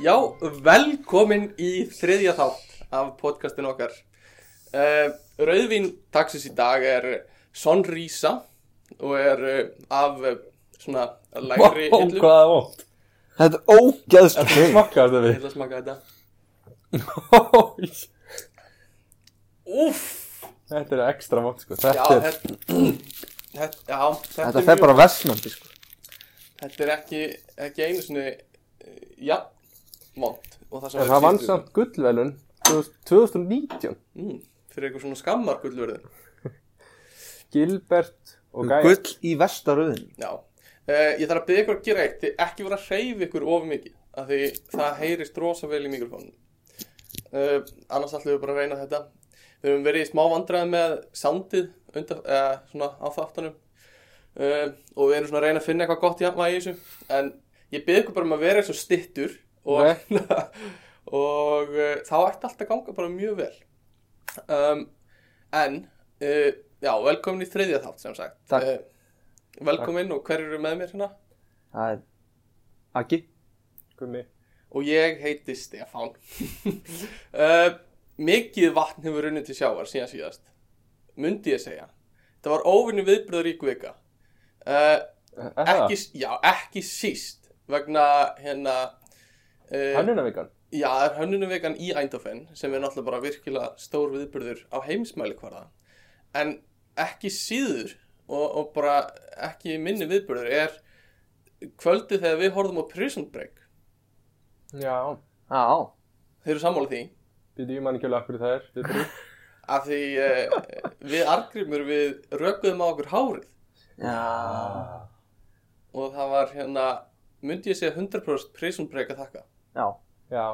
Já, velkomin í þriðja þátt af podcastin okkar. Uh, Rauðvín dagsins í dag er Sonrísa og er uh, af uh, svona lægri Ó, hillu hvað það er vond Þetta er ógæðslega heim Smakkaðu Ég þetta ætla að smaka þetta Úff, Þetta er ekstra vond sko. Já, Þetta er þetta, þetta, já, þetta, Þetta er fer mjög- bara vestnandi sko. Þetta er ekki, ekki einu sinni uh, Já, vond Og það, sem En er það vann síðustu- samt gullvelun 2019 mm, Fyrir eitthvað svona skammar gullverðin. Gilbert og Gæja. Gull í vestaröðin Já, uh, ég þarf að byrja ykkur að gera eitt. Þið ekki vera að hreyfa ykkur of mikið af því það heyrist rosa vel í mikrofónum uh, annars ætlum við bara að reyna þetta. Við höfum verið í smá vandræði með soundið undan, uh, svona á þáttanum uh, og við erum svona að reyna að finna eitthvað gott í þessu. En ég byrja ykkur bara um að vera eins og stittur og, og uh, þá ætti allt að ganga bara mjög vel. Um, en uh, já, velkomin í þriðja þátt sem sagt. Takk. uh, Velkomin og hver eru með mér hérna? Það er Aggi. Gummi Og ég heiti Stefán. uh, mikið vatn hefur runnið til sjávar síðan síðast. Mundi ég segja. Það var óvinni viðbröðurík vika. Uh, ekki, já, ekki síst vegna hérna... Uh, Hannunavíkan Já, það er hönnunumvekan í Eindhoven sem er náttúrulega bara virkilega stór viðburður á heimsmæli hverða. En ekki síður og, og bara ekki minni viðburður er kvöldið þegar við horfum á Prison Break. Já. Já. Þeir eru sammála því. Býtu ég man ekki alveg af hverju það er Við þrjú. Að því uh, við argrimur við rökuðum á okkur hárið. Já. Og það var hérna, myndi ég segja 100% Prison Break að þakka. Já. Já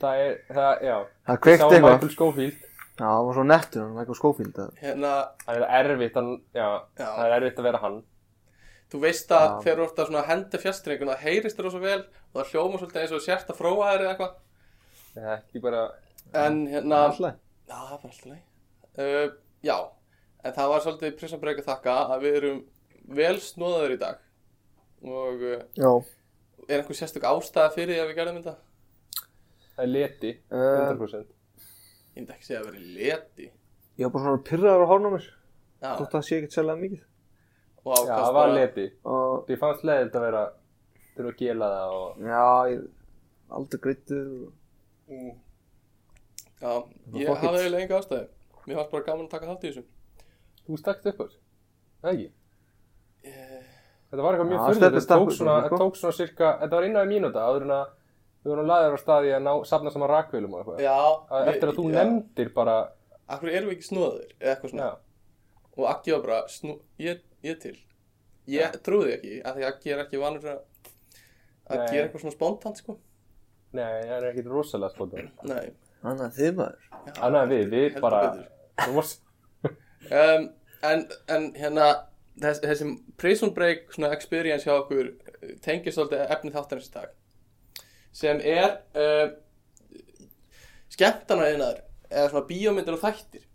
Það er Það Já. Það kveikti Sá eitthvað. Michael Schofield. Já, það var svo nettur hann Michael Schofield. Að- Hérna, Það er erfitt hann Já Já. Það er erfitt að vera hann þú veist að Já. þegar þú ert að svona henda fjastrengun það heyrist þér svo vel og það hljóma svolítið eins og sért að fróa þér eða eitthvað. Það er ekki bara En hérna, Alltaf Já, það var alltaf. Uh, já, en það var svolítið að þakka að við erum vel snóðaður í dag. Og uh, Já er einhver sérstök ástæða fyrir því að við gerðum þetta? Það er leti uh, 100% Ég myndi ekki segja að vera leti. Ég var bara svona pyrraður á hárnum mér Já, Þótt það sé ekkert sérlega mikið og Já ákast það var leti Og Því fannst leiðilt að vera Þurfa að gela það og Já, ég Aldrei greittur Já, ég hafði eiginlega enga ástæði. Mér fannst bara gaman að taka þátt í þessu. Þú stakst upp á þessu Það ekki Eh, Þetta var eitthvað mjög fyrir þetta stakk tók svona, þetta sko. tók svona cirka, þetta var innan við mínúta áður en að við vorum laðir á staði að ná, safna saman rakvélum og eitthvað. Eftir að þú já. nefndir bara, Akkur erum við ekki snúðaður, eða eitthvað svona. já, Og Akki var bara, snú, ég, ég til. Ég trúði því ekki, af því Akki er ekki vanur að, að Nei. gera eitthvað svona spontant, sko. nei, það er ekkit rosalega spótað. Nei. Þannig að þið maður Þannig að við, við bara, Um, en, en hérna, þess, þessi Prison Break svona experience hjá okkur eh, tengist svolítið efni þáttarins í dag. Sem er uh, skemmtana einaður, eða svona bíómyndir og þættir.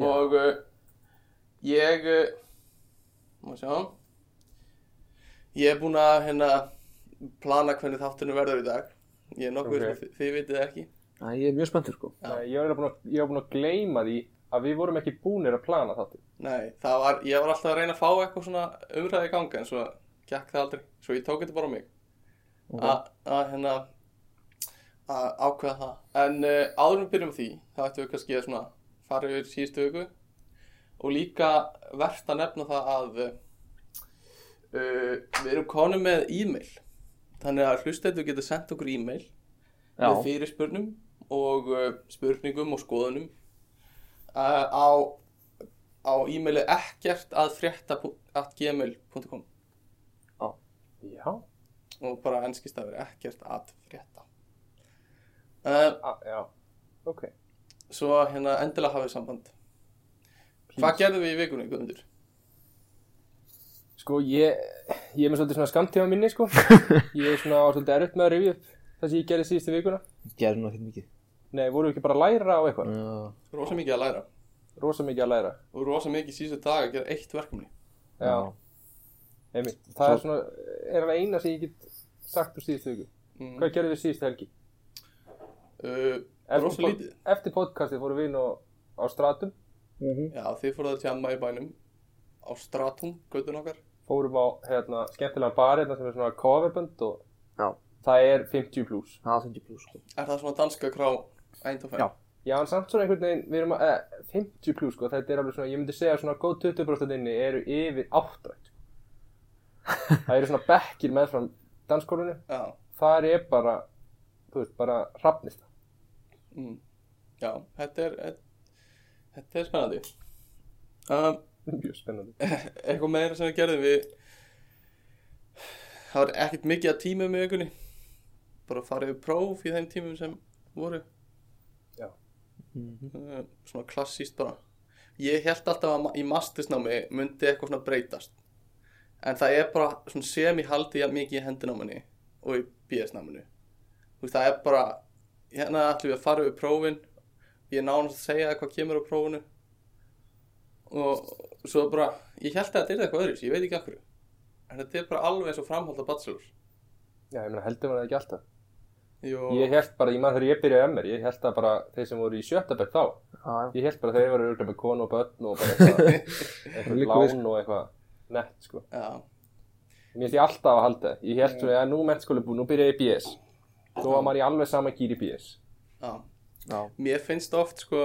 Og uh, ég, uh, má sjá, ég er búinn að hérna plana hvernig þátturinn verður í dag. Ég er nokkuð, Ok. okay. þið, þið vitið það ekki. Æ, ég er mjög spenntur sko nei, ég var búin að, ég var búin að gleyma því að við vorum ekki búnir að plana þáttu. Nei, það var, ég var alltaf að reyna að fá eitthvað svona umræði í ganga en svo gekk það aldrei, svo ég tók þetta bara á mig Ok. að að, hérna að ákveða það en uh, áður en við byrjum því þá ættum við kannski að svona fara yfir síðustu viku og líka verðt að nefna það að uh, við erum konum með e-mail. Þannig að hlustættu geta sendt okkur e-mail Já. með fyrirspurnum og uh, spurningum og skoðunum uh, á, á e-maili ekkert að frétta at gmail.com Já, og bara enskist að vera ekkert að frétta. Uh, a, já, ok. svo hérna endilega hafið samband. Hvað gerðum við í vikunni, Guðmundur? Sko, ég, ég er með svolítið svona skamtíma minni, sko. Ég er svona á svolítið erfitt með að rifja upp það sem ég gerði síðustu vikuna. Gerðu nú ekkert mikið Nei, voru ekki bara að læra á eitthvað? Já. rosa mikið að læra Rosa mikið að læra. og rosa mikið síðustu dag að gera eitt verkefni Já. Einmitt. Það er svona, er alveg eina sem ég get sagt úr síðustu viku. mm. Hvað gerðum við síðustu helgi? uh, rosa pod- lítið Eftir podcastið fórum við inn á, á Stratum, Mhm. já, þið fóruð að tjamma í bænum á Stratum, göttun okkar fórum á hérna, skemmtilega bar hérna sem er svona coverbönd og Já. það er 50 pluss. Það 50 pluss sko. er það svona danska krá Eindhoven? Já. Já, en samt svona einhvern veginn, við erum að, eh, 50 pluss, sko, þetta er alveg svona, ég myndi segja svona góð 20% inni eru yfir áttrætt, sko. það eru svona bekkir meðfram danskólinu, já. það er bara, þú veist, bara hrafnista. Mm. já, þetta er þetta er spennandi um, Mjög spennandi. eitthvað meira sem við gerðum við það var ekkert mikið að tíma með ykkurni bara farið við próf í þeim tímum sem voru. Mhm. uh, svona klassíst bara. Ég held alltaf að í mastersnámi myndi eitthvað svona breytast. En það er bara svona sem ég haldi mikið í hendináminni og í veist það er bara hérna ætlum við að fara við prófin. Ég er nánast að segja hvað kemur á prófinu og svo bara ég held að þetta er eitthvað öðru ég veit ekki hverju en þetta er bara alveg eins og framhald af bachelor Já, ég meina, heldur maður það ekki alltaf. Jú, Ég held bara, ég maður þegar ég byrjaði MR, ég held að bara þeir sem voru í sjötta bekk þá, Já, já. ég held bara að þeir voru auðvitað með konu og börn og bara eitthvað, eitthvað við, lán og eitthvað nett, sko. já, Mér held ég alltaf að halda. Ég held svona, að nú mennskóli búið, nú byrja ég í BS. Þó var maður í alveg sama gýr í BS. já Já. mér finnst oft sko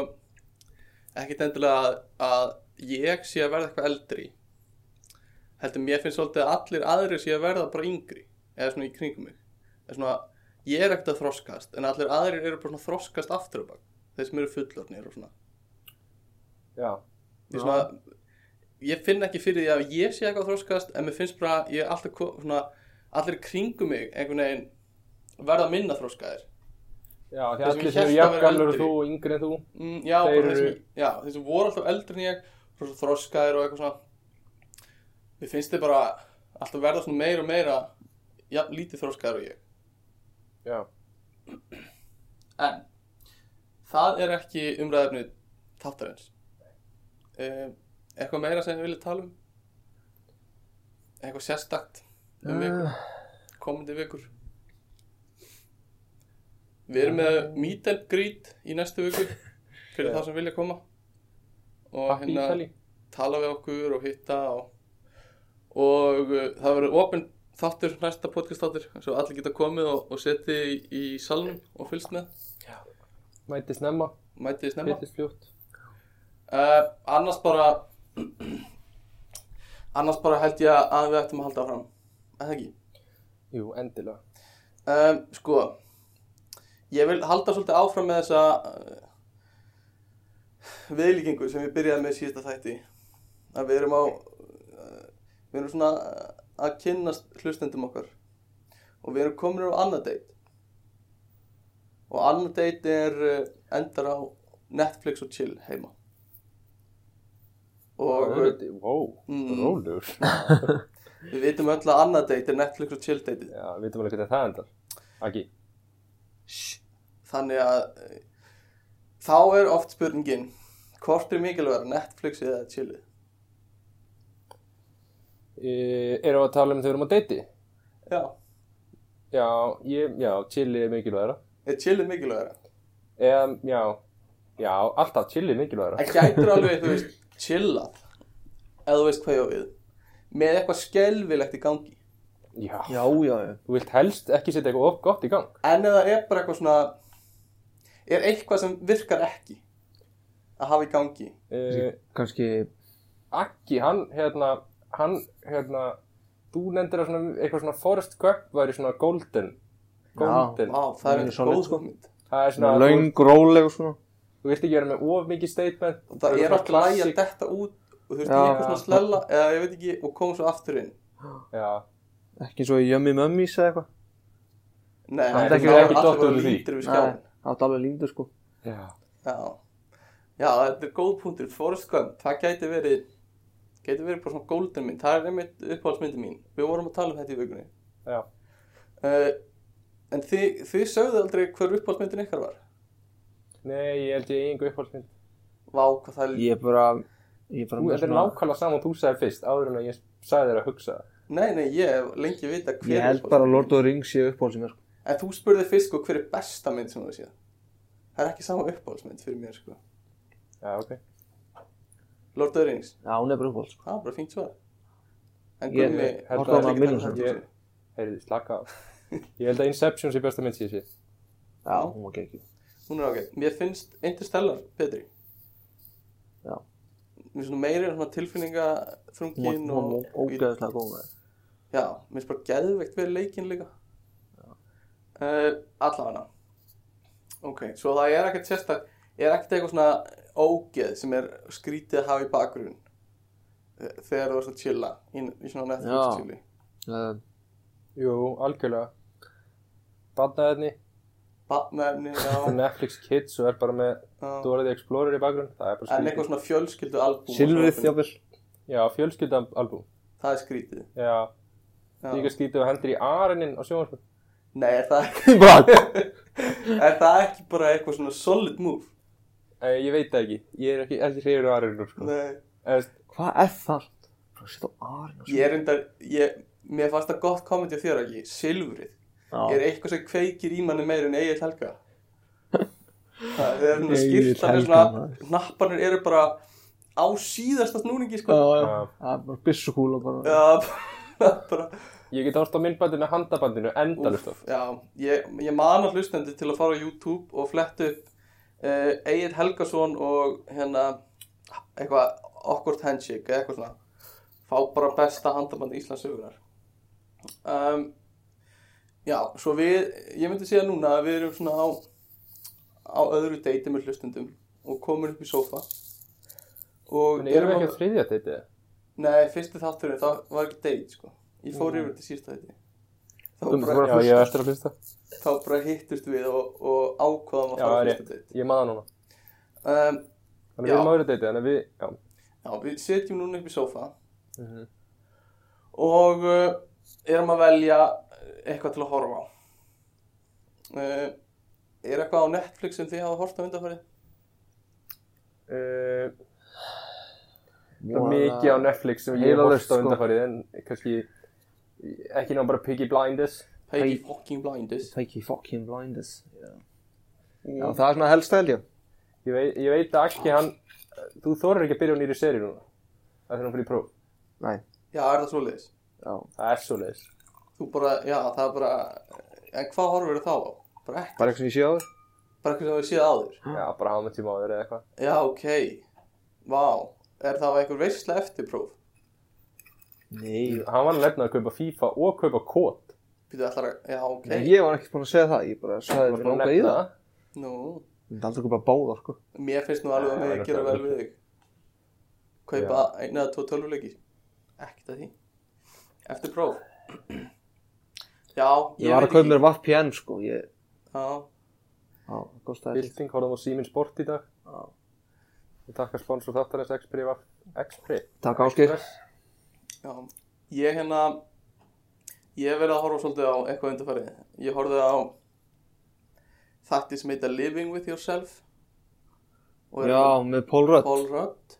ekkit endilega að, að ég sé að verða eitthvað eldri. Heldur mér finnst svolítið að allir aðrir sé að verða bara yngri eða svona í kringum mig. Eða svona, ég er ekkert að þroskast en allir aðrir eru bara svona þroskast aftur á bak. Þeir sem eru fullornir og svona. Já. ég, svona, ég finn ekki fyrir því að ég sé eitthvað að þroskast en mér finnst bara að ég alltaf svona, allir kringum mig einhvern veginn verða minna þroskaðir. Já, því allir sem eru jafngamlir og þú og yngri en þú. Mm, já, Þeir eru- já, þeir sem voru alltaf eldri en ég svo þroskaðir og eitthvað svona. Mér finnst þið bara alltaf verða svona meira og meira já, lítið þroskaðir og ég. Já. en það er ekki umræðefni þáttarins. Um, eitthvað meira sem þið viljið tala um? Eitthvað sérstakt um vikur, komandi vikur? Við erum með meet and greet í næstu viku fyrir þá sem vilja koma og Happy Italy. tala við okkur og hitta og, og uh, það verður opinn þáttur, næsta podcast þáttur svo allir geta komið og, og setið í, í salnum og fylgst með. Mæti snemma, mætið snemma. Uh, annars bara annars bara held ég að við ættum að halda áfram. Eða ekki? Jú, endilega. um, sko ég vil halda svolítið áfram með þessa viðlíkingu sem við byrjaði með síðasta þætti að við erum á við erum svona að kynnast hlustendum okkar og við erum komin á annað date og annað date er uh, endar á Netflix og chill heima og Wow, Mm. rólegur. við vitum öll að annað date er Netflix og chill date Já, við veitum alveg hvernig það endar. Ekki. þannig að eh, þá er oft spurningin hvort er mikilvægur Netflix eða chillið E, erum við að tala um þegar við erum á deiti? já, Já, ég, já, chili er mikilvægra. er chillið mikilvægur Eða, já, já, alltaf chili er mikilvægra. en gætur alveg, þú veist, chillað eða þú veist hvað ég á við með eitthvað skelvilegt í gangi Já. Já, já, já. Þú vilt helst ekki setja eitthvað gott í gang. en eða er bara eitthvað svona er eitthvað sem virkar ekki að hafa í gangi Uh, Kanski, Akki, hann, hérna, hann, hérna, þú nefndir að svona, eitthvað svona Forrest Gump væri svona golden, golden. Vá, það er solid, góð sko. Það er svona svona, löng, róleg og svona. þú vilt ekki vera með of mikið statement. það er svona að classic- detta út og þú veist, Já, í eitthvað já. svona slella eða ég veit ekki, og koma svo aftur inn Já, Ekki svo í Yummy Mummies eða eitthvað. Nei, það er ekki dottið voru úr því. Átt alveg líndu sko. já, Já, já, þetta er góð punktur Forrest Gump, það gæti verið gæti verið bara svona golden mynd það er einmitt uppáhaldsmyndi mín við vorum að tala um þetta í vikunni já. uh, en þið, þið sögðu aldrei hver uppáhaldsmyndin ykkar var Nei, ég held ég einhver uppáhaldsmynd. Vá, hvað það er Ég er bara Ég er bara með þetta er nákvæmlega saman þú sagði fyrst, áður en að ég sagði þér að hugsa. Nei, nei, ég hef lengi vita hver Ég held bara Lord of the Rings sem er sko. En þú spurði fyrst sko hver er besta mynd sem þú hefur séð Það er ekki sama uppáhaldsmynd fyrir mér sko Já, ok. Lord of the Rings, Já, hún er bara uppáhald sko. það er bara fínt svar En ég- hvað horfði á er ekki það? Heyriði, slaka á. Ég held að Inception sé besta mynd sem ég sé. Já, hún var geggjuð Hún er ágætt Mér finnst Interstellar betri Já. Mér finnst meiri svona Hún tilfinningaþrungin var- hún og var ógeðslega góð með Já, mér finnst bara geðveikt við leikinn líka uh, Allavega Ok, svo það er ekkert sérstak Er ekkert eitthvað svona ógeð sem er skrítið að hafa í bakgrunn eh, Þegar þú ert að chilla Í, í svona Netflix chilli uh, Jú, algjörlega. Badnaðinni, Batnefni, já, Netflix Kids og er bara með já. Dora the Explorer í bakgrunn. Það er bara En eitthvað svona fjölskyldu albúm Silfrið þjáfell Já, fjölskyldaalbum. Það er skrítið Já, já. líka skrítið og hendur í arinin á sjónvarpum. Nei, er það, ekki, er það ekki bara eitthvað svona solid move? Eh, ég veit það ekki. Ég er ekki ekki hreyfur á arinum, sko. Nei Eða, Hvað er það? Setja á arinn og Ég er undar, ég, mér fannst það gott komment í þér ekki, silfrið er eitthvað sem kveikir í manni meir en Egil Helga það er svona Egill skýrtanir svona maður. hnapparnir eru bara á síðasta snúningi sko Já, já Já. Það er bara byssukúla bara já, bara Ég get ást á myndbandinu handabandinu endalust já, ég, ég mana hlustendi til að fara á YouTube og fletta upp uh, Egil Helgason og hérna eitthvað awkward handshake eða eitthvað svona. Fá bara besta handaband Íslands sögunar um, já, svo við ég myndi segja núna að við erum svona á á öðru deiti með hlustendum og komum upp í sófa og En erum við ekki að þriðja þetta? nei, fyrsti þátturinn, það var ekki date sko ég fór yfir til sísta þetta Já, að ég hlusta eftir að hlusta. þá bara hittust við og, og ákvaðum að Já, fara er fyrsta date Ég maður núna. um, Þannig við Já. á öðru deiti, þannig að við, já. já, við setjum núna upp í sófa Mhm. og uh, erum að velja eitthvað til að horfa á uh, er eitthvað á Netflix sem þið hafa hort á undanfærið? Uh, það er Voða- mikið á Netflix sem ég hef horft á sko. undanfarið en kannski ekki ná bara Piggy Blinders. Peggy Hey. fucking blinders Take fucking blinders Já, Já það er svona helst held ég Ég veit, ég veit að ekki hann, þú þorir ekki að byrja á nýri seri núna. Það er hann fyrir próf. Nei já, er það svoleiðis? Já Það er svo leiðis. þú bara, já, það er bara en hvað horfur þá á? bara ekki, Bara eitthvað sem ég sé á þér bara eitthvað sem við séð áður Já, bara hafa með tíma á þér eða eitthvað. já, ok, vá er það einhver veistla eftirpróf? Nei. Hann var nefnilega að kaupa FIFA og kaupa kót. Býtu allar að, já, ok. Nei, ég var ekki búin að segja það Ég bara sagði að langar í það. það. Nú, Ég myndi aldrei koma báða sko. Mér finnst nú alveg að mig það er gera vel við þig. Kaupa eina eða tvo tölvuleiki. Ekkert að því. Eftir próf. Já, Ég var að kaupa mér VPN sko Ég Já, Já, það Bilding, horfðum á Simin Sport í dag. Já. Við takkar sponsor þáttarins X-Pri. Takk Ásgeir já Ég hérna Ég hef verið að horfa svolítið á eitthvað undarfærið Ég horfði á Þætti sem heita Living with Yourself Já, með Paul Rudd Paul Rudd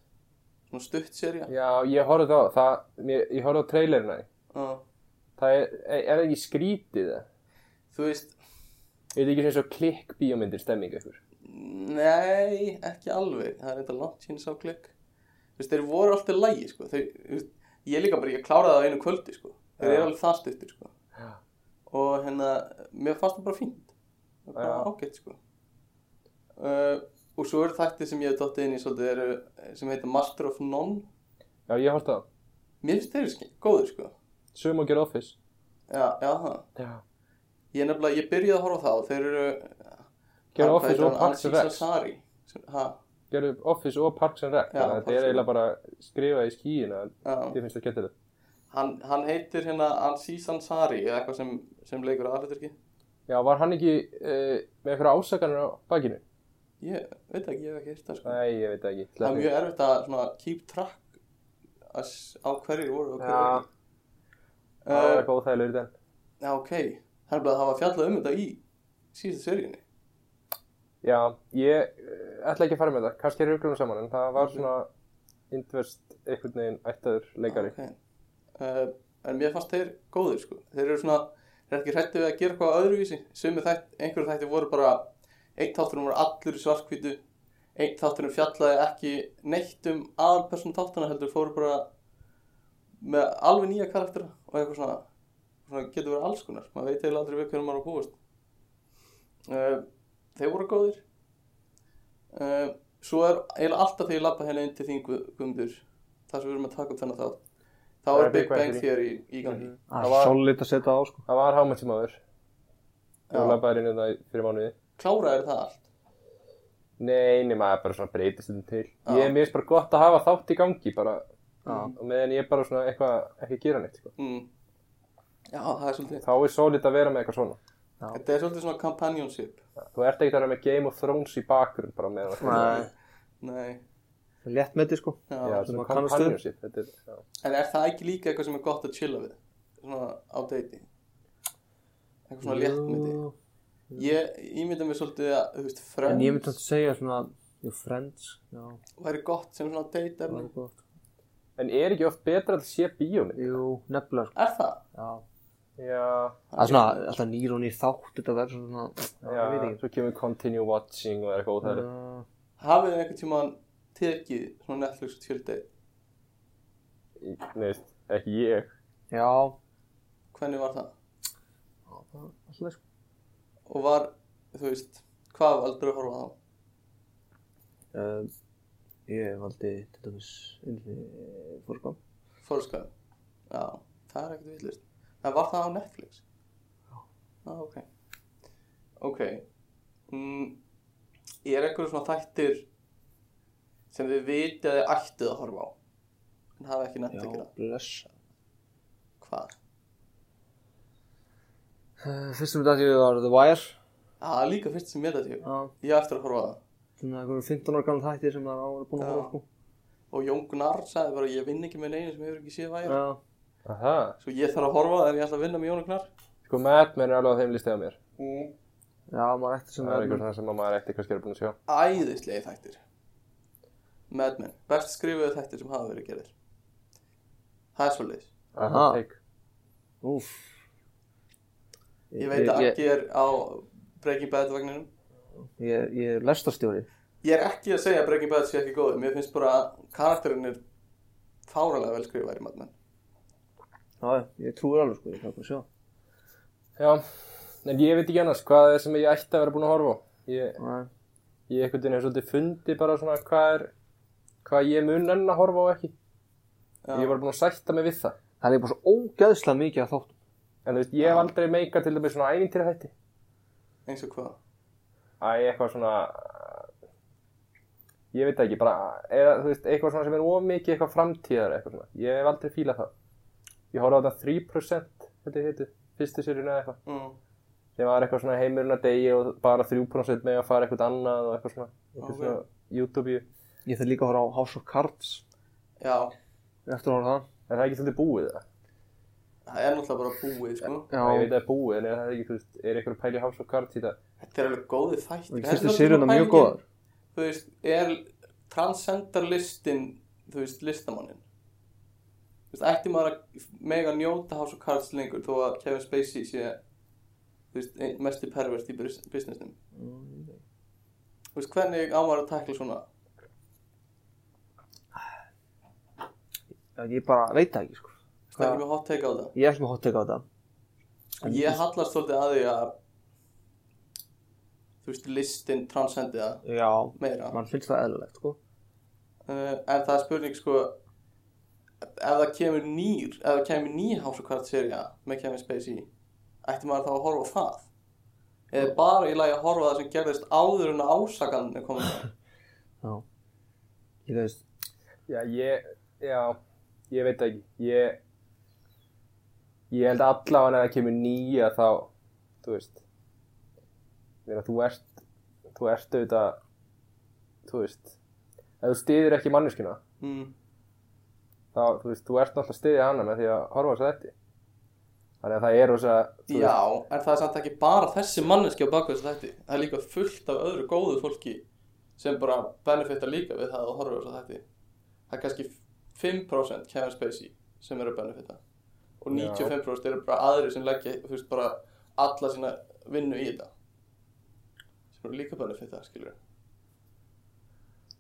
Svona stutt serja Já, ég horfði á það, mér, ég horfði á trailerina. Já. Það er, er, ekki skrítið það? Þú veist Er þetta ekki eins og klikk bíómyndir stemming ykkur? Nei, ekki alveg Það er eitthvað langt síðan sá klikk Þú veist, þeir voru alltaf lægi, sko þeir, Ég líka bara, ég kláraði það á einu kvöldi, sko Þeir Já. eru alveg það stuttir, sko. Og hérna, mér fannst það bara fínt Það var bara ágætt, sko uh, Og svo eru þætti sem ég hef dottið inn í svolítið eru, sem heita Master of None Já, ég á það. Mér finnst þeir ske- góðir, sko Sum og gera office. Já, já, það Já. Ég nefnilega, ég byrjaði að horfa á það og þeir eru Gera Hvað office heitir og Aziz Rec. Ansari sem- Ha, Gera office og Parks and Rec. Þannig að þetta er eiginlega bara skrifað í skíina. já Ég finnst það getur hann, hann heitir hérna Aziz Ansari eða eitthvað sem, sem leikur aðalhuturki Já, var hann ekki uh, með eitthvað ásakanir á bakinu? ég veit ekki, ég hef ekki það sko. Nei, ég veit ekki. það er mjög erfitt að svona, keep track að s- á hverju voru og hverju Já. ekki Það uh, eitthvað óþægilegur í den. já ok, það er bara að hafa fjallað um þetta í síðustu seríunni Já, ég eh, ætla ekki að fara með það, kannski er huglunum saman, en það var svona indverst einhvern veginn ættaður leikari. Ok. Uh, en mér fannst þeir góðir sko. Þeir eru svona, þeir eru ekki hrættið við að gera eitthvað öðruvísi. Þætt, einhverju þætti voru bara, einn þátturinn voru allur í svartkvítu, einn þátturinn fjallaði ekki neitt um aðalperson þáttana heldur, fóru bara með alveg nýja karaktera og eitthvað svona, svona getur verið alls konar. Maður veit eiginlega aldrei við hvernig maður á að búast. Uh, þeir voru góðir. Uh, svo er eiginlega alltaf þegar ég labba hérna inn til þín Guð- Guðmundur, þar sem við erum að taka upp þennan þátt. Þá Það er Big Bang Theory í gangi. Mhm. Það Það var- solid að setja á sko Það var. Það var bara inn í það fyrir mánuði. Kláraðir það allt? Nei, nema það er bara svona breytist þetta til. Já. Ég er finnst bara gott að hafa þátt í gangi bara, Já. og meðan ég er bara svona eitthvað ekki að gera neitt, sko. Mm. Já, það er svolítið. Þá er svolít að vera með eitthvað svona. Þetta er svolítið svona companionship. Þú ert ekki að vera með Game of Thrones í bakgrunn bara með það. Nei. Nei. Létt með þetta sko Já. Já, svona að companionship. Þetta er. En er það ekki líka eitthvað sem er gott að chilla við? Svona á deiti? Eitthvað svona léttmyndi? Jú. Ég ímynda mér svolítið að, þú veist, En ég myndi að segja svona Jú, Friends Já, væri gott sem svona date það er En er ekki oft betra að sé bíómið? Jú, nefnilega sko Er það? Já, Það er svona alltaf nýr og nýr þátt Þetta verður svona Já, já, ég veit ekki svo kemur continue watching og er eitthvað óþægilegt. Já. Hafið þið einhvern tímann tekið svona Netflix fyrir date? Í- Nei, veist, ekki ég. Já Hvernig var það? Það er alltaf sko Og var, þú veist, hvað valdur að horfa á? um, Ég valdi til dæmis Ylvi Fórskam Fórskæð? Já, það er ekkert villist. En var það á Netflix? Já. Ah, ok. Ok. Mm, er einhverju svona þættir sem þið vitið að þið ættið að horfa á? En hafa ekki Já, að gera? blessa Hvað? uh, Fyrstum þetta því var The Wire Það er líka fyrst sem ég þetta Já Ég eftir að horfa á það. Svona einhverjum 15 ára gamla þættir sem það var búin að Já. horfa á, sko Og Jón Gunnar sagði bara ég vinn ekki með neinu sem hefur ekki séð væri. Já Aha. Svo ég þarf að horfa það en ég ætla að vinna með Jón Gunnar. Sko, Mad Men er alveg á þeim listið á mér. Mm. Já, maður ætti sem Það er eitthvað svona sem að maður eftir kannski er búin að sjá. Æðislegi þættir. Mad Men. Best skrifuðu þættir sem hafa verið gerðir. Það er svolítið. Aha. Take. Úf Ég veit að Aggi er á Breaking Bad vagninum. Ég, ég er lestarstjóri Ég er ekki að segja að Breaking Bad sé ekki góð. Mér finnst bara að karakterinn er fáralega vel skrifaðir í Mad Men. Já, ég trúi alveg sko, ég kann bara sjá Já, en ég veit ekki annars hvað er sem ég ætti að vera búin að horfa á. Ég, Nei. ég einhvern veginn hef svolítið fundið bara svona hvað er, hvað ég mun enn að horfa á ekki. Já. Ég var búin að sætta mig við það. Það er bara svo ógeðslega mikið að þáttum En þú veist, ég hef aldrei meika til dæmis svona ævintýra þætti. Eins og hvað? Æ, eitthvað svona, ég veit ekki, bara, eða, þú veist, eitthvað svona sem er ómikið eitthvað framtíðar eitthvað svona. Ég hef aldrei fílað það. Ég horfði á þetta 3%, þetta heitir, fyrstu sérinu eða eitthvað. Mm. sem var eitthvað svona heimurinn að degi og bara 3% með að fara eitthvað annað og eitthvað svona, eitthvað Ok. svona YouTube -ið. Ég þarf líka að horfa á House of Cards Já, Eftir að horfa á það en það er ekki svolítið búið það það er náttúrulega bara búið, sko. Já, ég veit að það er búið en er það ekki, þú veist, er eitthvað að pæli House of Cards í það Þetta er alveg góðið þættir. Og Þetta er fyrstu svolítið seríuna svona mjög góðar. Þú veist, er transcendar listin, þú veist, listamannin? Þú veist, ætti maður að mega njóta House of Cards lengur þó að Kevin Spacey sé, þú veist, mesti pervert í bus- businessnum. Þú veist, hvernig á maður að takla svona? Ég bara veit það ekki sko Það er ekki með hot take á það. Ég er ekki með hot take á þetta Sko, ég hallast svolítið að því að, þú veist, listin transcendi það Já, meira. mann finnst það eðlilegt sko Uh, en það er spurning sko ef það kemur nýr ef það kemur ný House of Cards seria með Kevin Spacey ætti maður þá að horfa á það eða bara í lagi að horfa á það sem gerðist áður en ásakan er fram? Já Ég veist já, ég, já, ég veit ekki ég ég held allavega að það kemur nýja þá, þú veist þegar þú ert þú ert auðvitað þú veist, ef þú stiðir ekki manneskina mm. Þá, þú veist, þú ert náttúrulega stiðið hana með því að horfa á þessu þetta þannig að það er rosa þú Já, en það er samt ekki bara þessi manneski á baku þessu þætti? Það er líka fullt af öðru góðu fólki sem bara benefita líka við það að horfa á þessu þætti. Það er kannski 5% Kevin Spacey sem eru að benefita og 95% eru bara aðri sem leggja þú veist bara alla sína vinnu í þetta. Sem eru líka benefita, skilur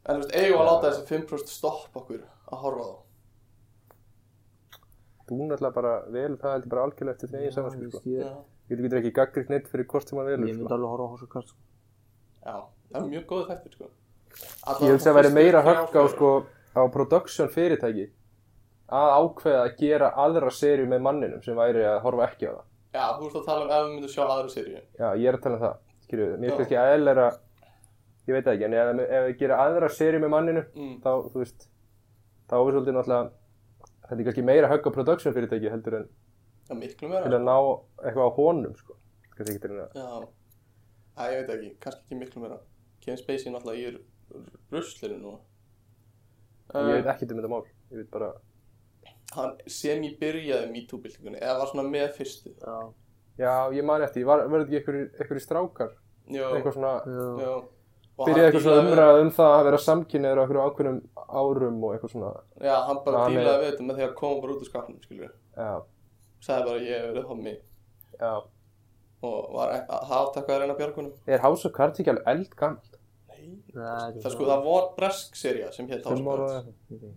En þú veist, eigum að láta þessi 5% stoppa okkur að horfa þá þú náttúrulega bara vel það heldur bara algjörlega eftir því saman sko. veist, ég, Ég getur ekki gaggrikt neitt fyrir hvort sem hann ég velur myndi sko. alveg horfa á of Cards sko. já, það er mjög góð þættir sko Ég hugsa að væri meira högg á, sko, á production fyrirtæki að ákveða að gera aðra serju með manninum sem væri að horfa ekki á það. Já, þú ert að tala um ef við myndum sjá aðra seríu Já, ég er að tala um það. Skilju, mér finnst ekki aðeinslega, ég veit ekki, en ef, ef við gera aðra serju með manninu, mm. þá, þú veist, þá er svolítið náttúrulega, þetta er kannski meira högg á production fyrirtæki heldur en Já, miklu til meira að ná eitthvað á honum, sko. Kannski ekki til að, Já, ég veit ekki, kannski ekki miklu meira. Kevin Spacey náttúrulega í ruslinu núna. Ég veit uh, ekki um þetta mál. Ég veit bara, Hann sem ég byrjaði MeToo-byltingunni eða var svona með fyrstu. Já, já, ég man eftir, var, var þetta ekki einhverjir, strákar, Jó, eitthvað svona, já, jó Og byrjaði hann eitthvað svona umræða um það að vera samkynniður á einhverjum ákveðnum árum og eitthvað svona, Já, hann bara dílaði við þetta með því að koma bara út úr skapnum, skilur já, Sagði bara ég hef verið hommi já. og var e- að haftakka að reyna björgunum. Er House of Cards ekki alveg eldgamalt? Nei. Nei, Það sko, það var bresk serja sem hétt House of Cards. eitthvað?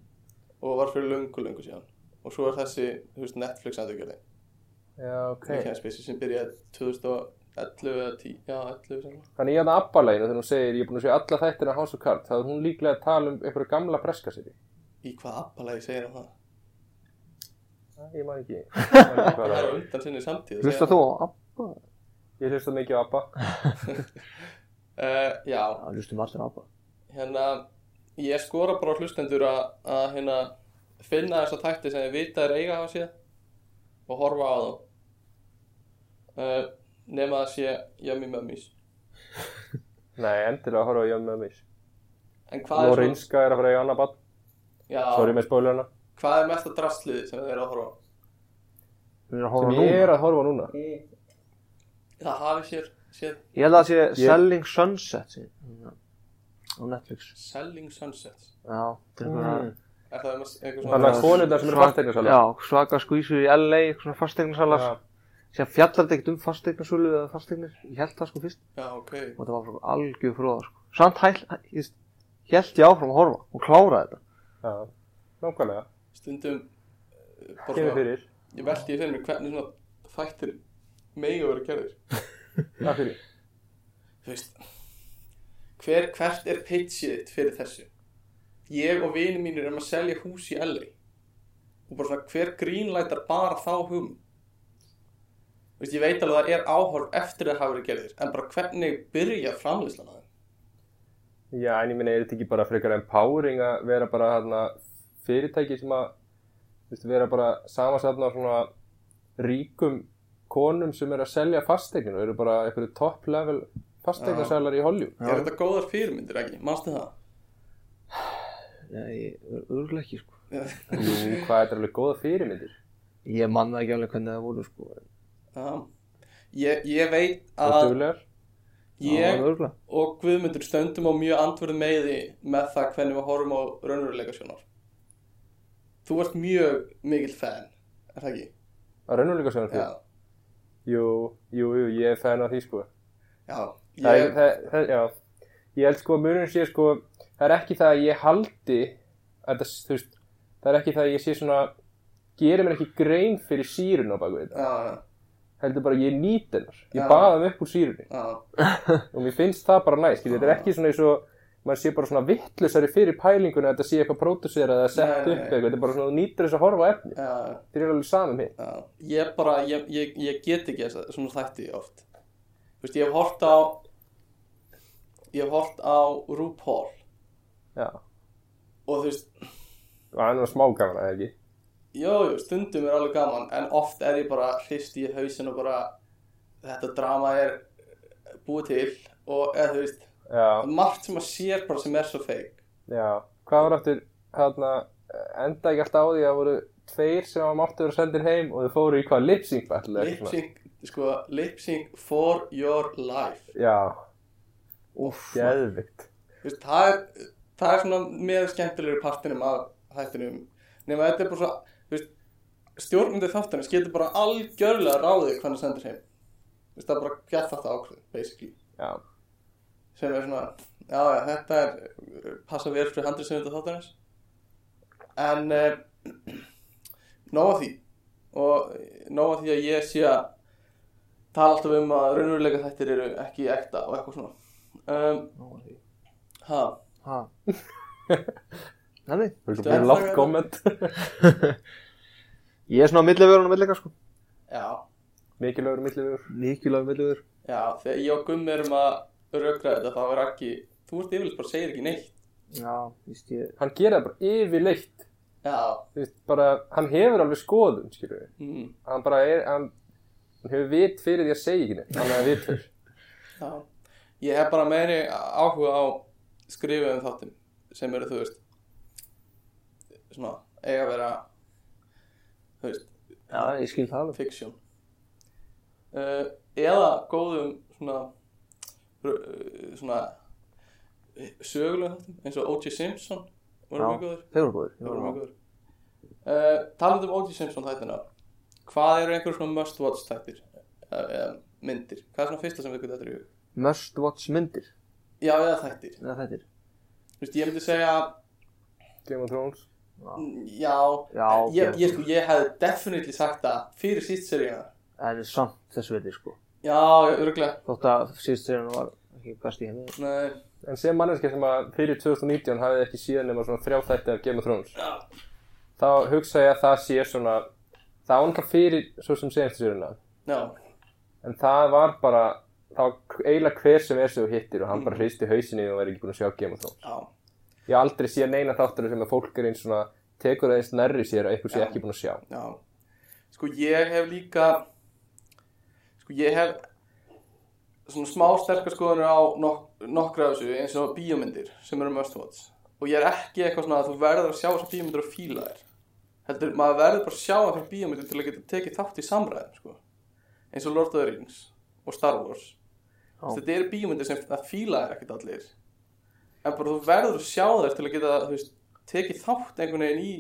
og var fyrir löngu, löngu síðan. Og svo er þessi, þú veist, Netflix endurgerði Já, ok. sem byrjaði 2011 eða 10, já, 11 sem Þannig ég að það abbaleginu þegar hún segir ég er búin að segja alla þættina House of Cards þá er hún líklega að tala um einhverja gamla breska sér Í hvað appalagi segir hann það? Ég ekki, ég man ekki Það það er undan sinni samtíð Hlusta þú á Abba? Ég hlusta mikið á Abba. Uh, já, hlustum allir á Abba. Hérna ég skora bara á hlustendur að, að hérna, finna þessa þætti sem þið vita er eiga að hafa séð og horfa á þá. Uh, nema að sé Yummy Mummies. Nei, endilega að horfa á með mig en hvað er, svona, Lorinska er að fara í annar bann já, Sorry með spólarna hvað er mesta drastlið sem þið eru að horfa á? Við erum að horfa Sem nú ég er að horfa núna. Það hafi sér, sér Ég held að það sé Ég- Selling Sunset sí. á Netflix. Selling Sunsets. Já, þetta er einhverja mm. er það að svona konundar sem eru fasteignarsala Já, svaka skvísur í LA, eitthvað svona fasteignasalar Já. Sem fjallar þetta ekkert um fasteignasölu eða fasteignir, ég held það sko fyrst. Já, ok. Og þetta var svona algjör fróða sko. samt hæl, ég held ég áfram að horfa og klára þetta. Já, nákvæmlega. Stundum bara Kemur svona, fyrir. Ég veldi ég fyrir mér hvernig svona þættir megi að vera gerðir. Takk fyrir þú veist hver, hvert er pitchið þitt fyrir þessu? Ég og vini mínir erum að selja hús í LA og bara svona hver greenlightar bara þá hum þú veist ég veit alveg að það er áhorf eftir að það hafa verið gerðir en bara hvernig byrja framlýslan að þeim Já, en ég minna, er þetta ekki bara frekar empowering að vera bara hérna fyrirtæki sem að, þú veist, vera bara samansatna á svona ríkum konum sem er að selja fasteignir og eru bara einhverju top level fasteignarsælar í Hollywood. Já. er þetta góðar fyrirmyndir ekki, mannstu það? Nei, örgulega ekki sko Jú, hvað er alveg góða fyrirmyndir? ég manna ekki alveg hvernig það voru sko Já. Ég, ég veit að ég og Guðmundur stöndum á mjög andverð meiði með það hvernig við horfum á raunveruleika sjónar Þú ert mjög mikill fan, er það ekki? Að raunveruleika sjónum því? Já, Jú, jú, jú, ég er fan af því sko. já Það ég, er, það, það, já, ég held sko að munum sé sko, það er ekki það að ég haldi, að það, veist, það er ekki það að ég sé svona, gerir mér ekki grein fyrir sírun á baku þetta. Já, heldur bara ég nýt hennar. Ég Já. baða hann upp úr sírunni. Já, og mér finnst það bara næst þetta er ekki svona eins og maður sé bara svona vittlusari fyrir pælinguna að þetta sé eitthvað pródusera eða sett upp eitthvað. Þetta er bara svona þú nýtur þess að horfa efni þetta er alveg samum hitt. Já. Ég bara, ég, ég, ég get ekki þess að svona þætti oft. Þú veist, ég hef hort á Ég hef hort á RuPaul. Já. Og þú veist, og hann var smá gaman að ekki Jú, jú, stundum er alveg gaman en oft er ég bara hrist í hausin og bara þetta drama er búið til og eða þú veist já, margt sem að sér bara sem er svo feik. Já. Hvað var aftur hérna enda ekki alltaf á því að voru tveir sem að máttu vera sendir heim og þau fóru í hvað lip-sync battle. Lip-sync, sko, lip-sync for your life. Já, veist, það það er svona með skemmtilegri partinum af hættinum. Nema þetta er bara svo stjórnandi þáttanum getur bara algjörlega ráðið hvernig sendir heim. Þú veist, það er bara gett þetta ákveð basically. Já, sem er svona, já, já, þetta er passa vel fyrir handrið sem þetta þáttanins en uh, nóg að því. Og nóg að því að ég sé að tala alltaf um að raunveruleika þættir eru ekki ekta og eitthvað svona. Um, ha, Ha. Nei, þú veist bara ert látt það- komment ég er svona á millivörun og millega sko. já. Mikilvægur millivegur Mikilvæg millivör. Já, þegar ég og Gummi erum að rökra þetta þá er ekki, þú ert yfirleitt bara segir ekki neitt. Já, víst ég. Hann gera það bara yfirleitt. Já, Þú veist, bara, hann hefur alveg skoðun, skilur við mm, Hann bara er, hann, hann hefur vit fyrir því að segja ekki neitt. Hann er vit fyrir já. Ég hef bara meiri áhuga á skrifuðum þáttum sem eru, þú veist svona, eiga að vera þú veist, Já, ég skil það alveg. fiksjón uh, eða góðum svona uh, svona sögulegum þáttum eins og O.J. Simpson voru mjög góður Þeir voru góður. Voru mjög góður. Uh, talandi um O.J. Simpson þættina, hvað eru einhver svona must watch þættir, eða myndir? Hvað er svona fyrsta sem við getum þetta í hug? Must watch myndir. Já, eða þættir. Eða þættir. Þú veist, ég myndi segja, Game of Thrones mm, já, Já, ég, ok. ég, sko, ég hefði definitely sagt það fyrir síst seríuna. En samt þessu veitir sko. Já, örgulega. Þótt að síðust serien var ekki best í henni. Nei, En sem manneski sem að fyrir 2019 hafið ekki síðan nema svona þrjá þætti af Game of Thrones já, Þá hugsa ég að það sé svona Það náttúrulega fyrir svo sem senstu séruna já, En það var bara Það var eiginlega hver sem er sem þú hittir og hann bara hristi hausinni og væri ekki búin að sjá Game of Thrones já, Ég haf aldrei séð neina þáttur sem að fólk er eins svona tekur aðeins nærri sér að eitthvað sé Já. ekki búin að sjá já. Sko, ég hef líka, sko, ég hef svona smá sterkar skoðanir á nok nokkra af þessu eins og bíómyndir sem eru must watch og ég er ekki eitthvað svona að þú verður að sjá þessar bíómyndir og fíla þér heldur, maður verður bara að sjá þessar bíómyndir til að geta tekið þátt í samræðum sko. eins og Lord of the Rings og Star Wars þetta eru bíómyndir sem það fíla þér ekkert allir en bara þú verður að sjá þér til að geta veist, tekið þátt einhvern veginn í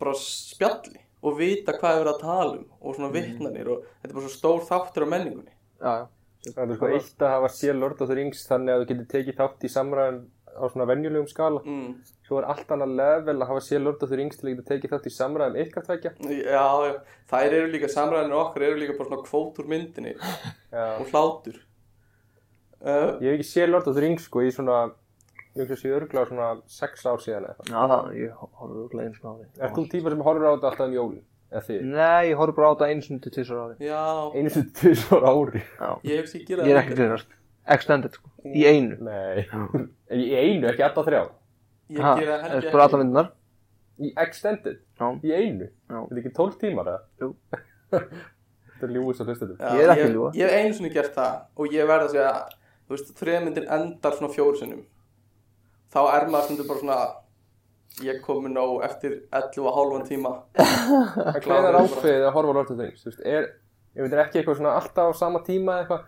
bara spjalli og vita hvað er verið að tala um og svona vitnanir og þetta er bara svo stór þáttur á menningunni Já, já. Það er sko eitt að hafa séð Lord of the Rings þannig að þú getur tekið þátt í samræðan á svona venjulegum skala mm. Svo er allt annað level að hafa séð Lord of the Rings til að geta tekið þátt í samræðum ykkar tvekja Já, já, þær eru líka samræðinir okkar eru líka bara svona kvót úr myndinni Já. og hlátur uh, Ég hef ekki séð Lord of the Rings sko í svona ég hugsa sér örgla svona 6 ár síðan eða. Já, það, ég horfður úrlega eins og á því. Er þú típa sem horfur á þetta alltaf um jólin? Nei, ég horfður bara á þetta eins og tísar ári. Já, Einu sem tvisvar ári? Já. ég hef sér gera Ég er ekki greinast. Extended, sko. Í einu. Nei. í einu, ekki alltaf þrjá? Ég Ha, gera það helgi er bara alla myndunar. Í extended? Já. Í einu? Já. Er þetta ekki 12 tímar eða? Jú. þetta er ljúis að hlusta Já, Ég er ekki að ég, hef einu sinni gert það og ég verð að segja þú veist, þriðmyndin endar svona fjóru sinnum þá er maður stundur bara svona ég komi nóg eftir 11 og hálfan tíma En hvað er ákveðið að horfa á Lord of the Rings? Þú veist, er, ég veit ekki eitthvað svona alltaf á sama tíma eða eitthvað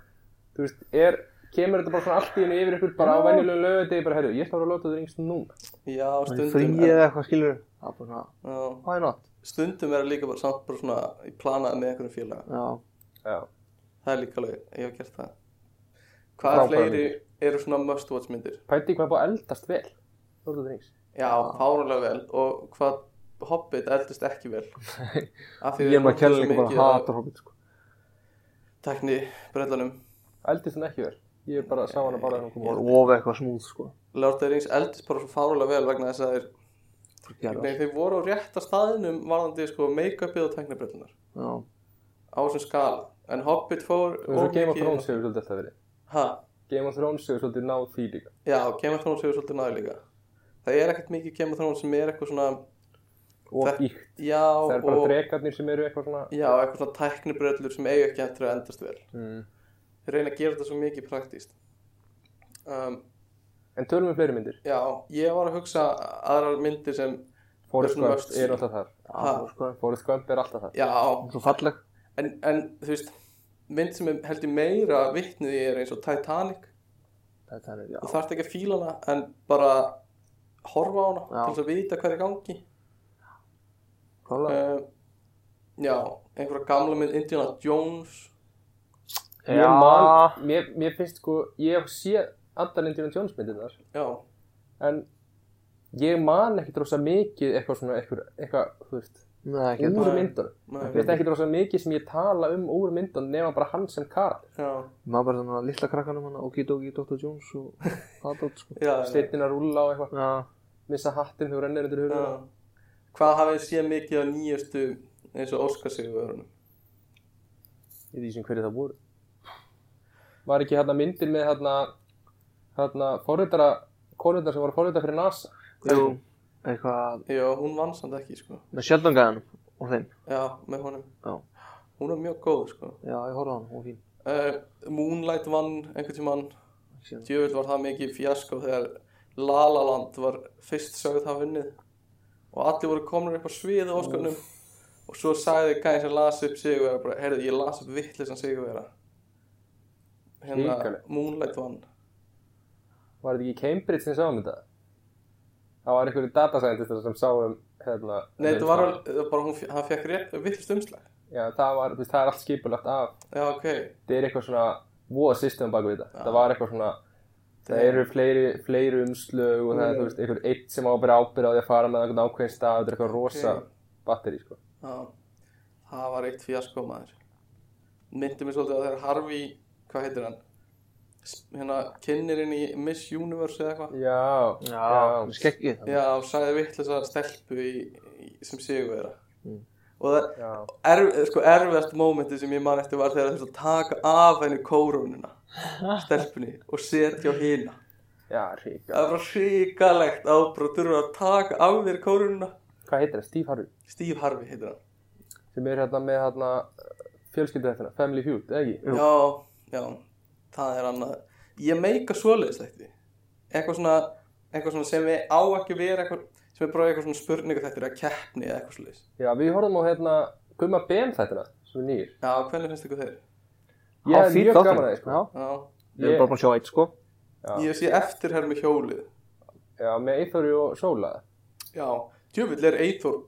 Þú veist, er, kemur þetta bara svona allt í henni yfir ykkur bara á venjulegu lögði bara, herru, ég ætla að horfa á Lord of the Rings núna Já, Það er stundum frí eða eitthvað, skilur. Það er not? stundum er það líka bara samt bara svona í planaði með einhverjum félaga Já. Já, það er líka alveg, ég hef gert það hvað Frábærar fleiri eru svona must watch myndir. Pæti hvað búið að eldast vel já, fárulega vel. Og hvað Hobbit eldist ekki vel. Af því Ég er maður að kella líka bara mikið hatar hobbit, sko. tekni brellanum Eldist hann ekki vel? Ég bara sá hann að bara of eitthvað smúð, sko. Lord of the Rings eldist bara svo fárulega vel vegna þess að þeir, Gerðu nei, þeir voru á rétta staðinum varðandi sko make-upið og teknibrellunar Já. á þessum skala. En Hobbit fór Og svo Game of Thrones hefur svolítið náð því líka. Já, Game of Thrones hefur svolítið náðu líka. Það er ekkert mikið Game of Thrones sem er eitthvað svona Og íkt já, Það er bara og, drekarnir sem eru eitthvað svona já, eitthvað svona teknibrellur sem eiga ekki eftir að endast vel. Mm. þeir reyna að gera þetta svo mikið praktíst um, En tölum við fleiri myndir? Já, ég var að hugsa aðrar myndir sem Forrest Gump er alltaf þar. Sko, Forrest Gump er alltaf þar. Já, svo falleg. En, en þú veist mynd sem er held ég meira vitnið í er eins og Titanic. Þetta er, já. Þú þarft ekki að fíla hana en bara horfa á hana Já. til þess að vita hvað er gangi. Klálega uh, já, einhverja gamla mynd Indiana Jones. Ég man, mér, mér finnst sko ég sé allar Indiana Jones myndirnar. Já, en ég man ekki drósa mikið eitthvað svona eitthvað, eitthvað þú veist, úr nei, Mér finnst ekki drósa mikið sem ég tala um úr myndunum nema bara hann sem já, Maður bara þannig að litla krakkanum hann Okidoki, Dr. Jones og það dótt sko steitin að rúlla og eitthvað. Já, missa hattinn þegar rennir undir já. hurðina hvað hafið þið séð mikið á nýjastu eins og Óskarsigurverðunum í því sem hverju það voru. Var ekki hérna myndir með hérna hérna forritara konundar sem voru forritara fyrir NASA? Jú, eitthvað já, hún vann samt ekki sko. Með sjöldangæðanum og þeim? Já, með honum. Já. hún er mjög góð sko. Já, ég horfði á hann, hún var fín. Uh, Moonlight vann einhvern tímann. Síðan. djöfull var það mikið fjasko þegar La La Land var fyrst sögð það vunnið og allir voru komin upp á sviðu óskarnum. Og svo sagði gæðin sem las upp sigurvera bara, heyrðu, ég las upp vittlisann sigurvera hérna. Moonlight vann. Var þetta ekki Cambridge sem sáum þetta það var einhverju datascientistar sem sáum hérna nei, þetta var, það bara, hún, hann fekk rétt vittlist umslag. Já, það, var, þú veist, það er allt skipulagt af já, ok, það er eitthvað svona voða system bak við þetta. Það var eitthvað svona það eru fleiri, fleiri umslög og það er, þú veist, einhver eitt sem á að bera ábyrð á því að fara með einhvern ákveðin stað, þetta er eitthvað rosa Ok. batteri, sko. já, það var eitt fjasko maður. Myndi mér svolítið að þegar Harvey hvað heitir hann hérna, kynnirinn í Miss Universe eða eitthvað. Já, Já, skeggið. Já, og sagði vittlisa stelpu í, í, sem sigurvera Mm. og það erf, sko, erfiðast mómenti sem ég man eftir var þegar það þurfti að taka af henni kórónuna stelpunni og setja hina. Já, ríka. það var hrikalegt ábróð þurfa að taka af þér kórónuna. Hvað heitir það? Steve Harvey, Steve Harvey heitir hann. Sem er hérna með hérna fjölskyldurættina, Family Feud, eða ekki? Já, já, það er annað ég meika svoleiðis þetta eitthvað svona, eitthvað svona sem við á ekki að vera eitthvað sem er bara eitthvað svona spurningu þetta að keppni eða eitthvað svoleiðis Já, við horfum á hérna Gumma Ben þættina, sem er nýr. Já, hvernig finnst ykkur þeir? Ég hef mjög gaman að því, sko. Já, Já, ég er bara búin að sjá eitt sko Já. ég sé eftir hér með hjólið Já, með Eithori og Sóla. Já, djöfull er Eithor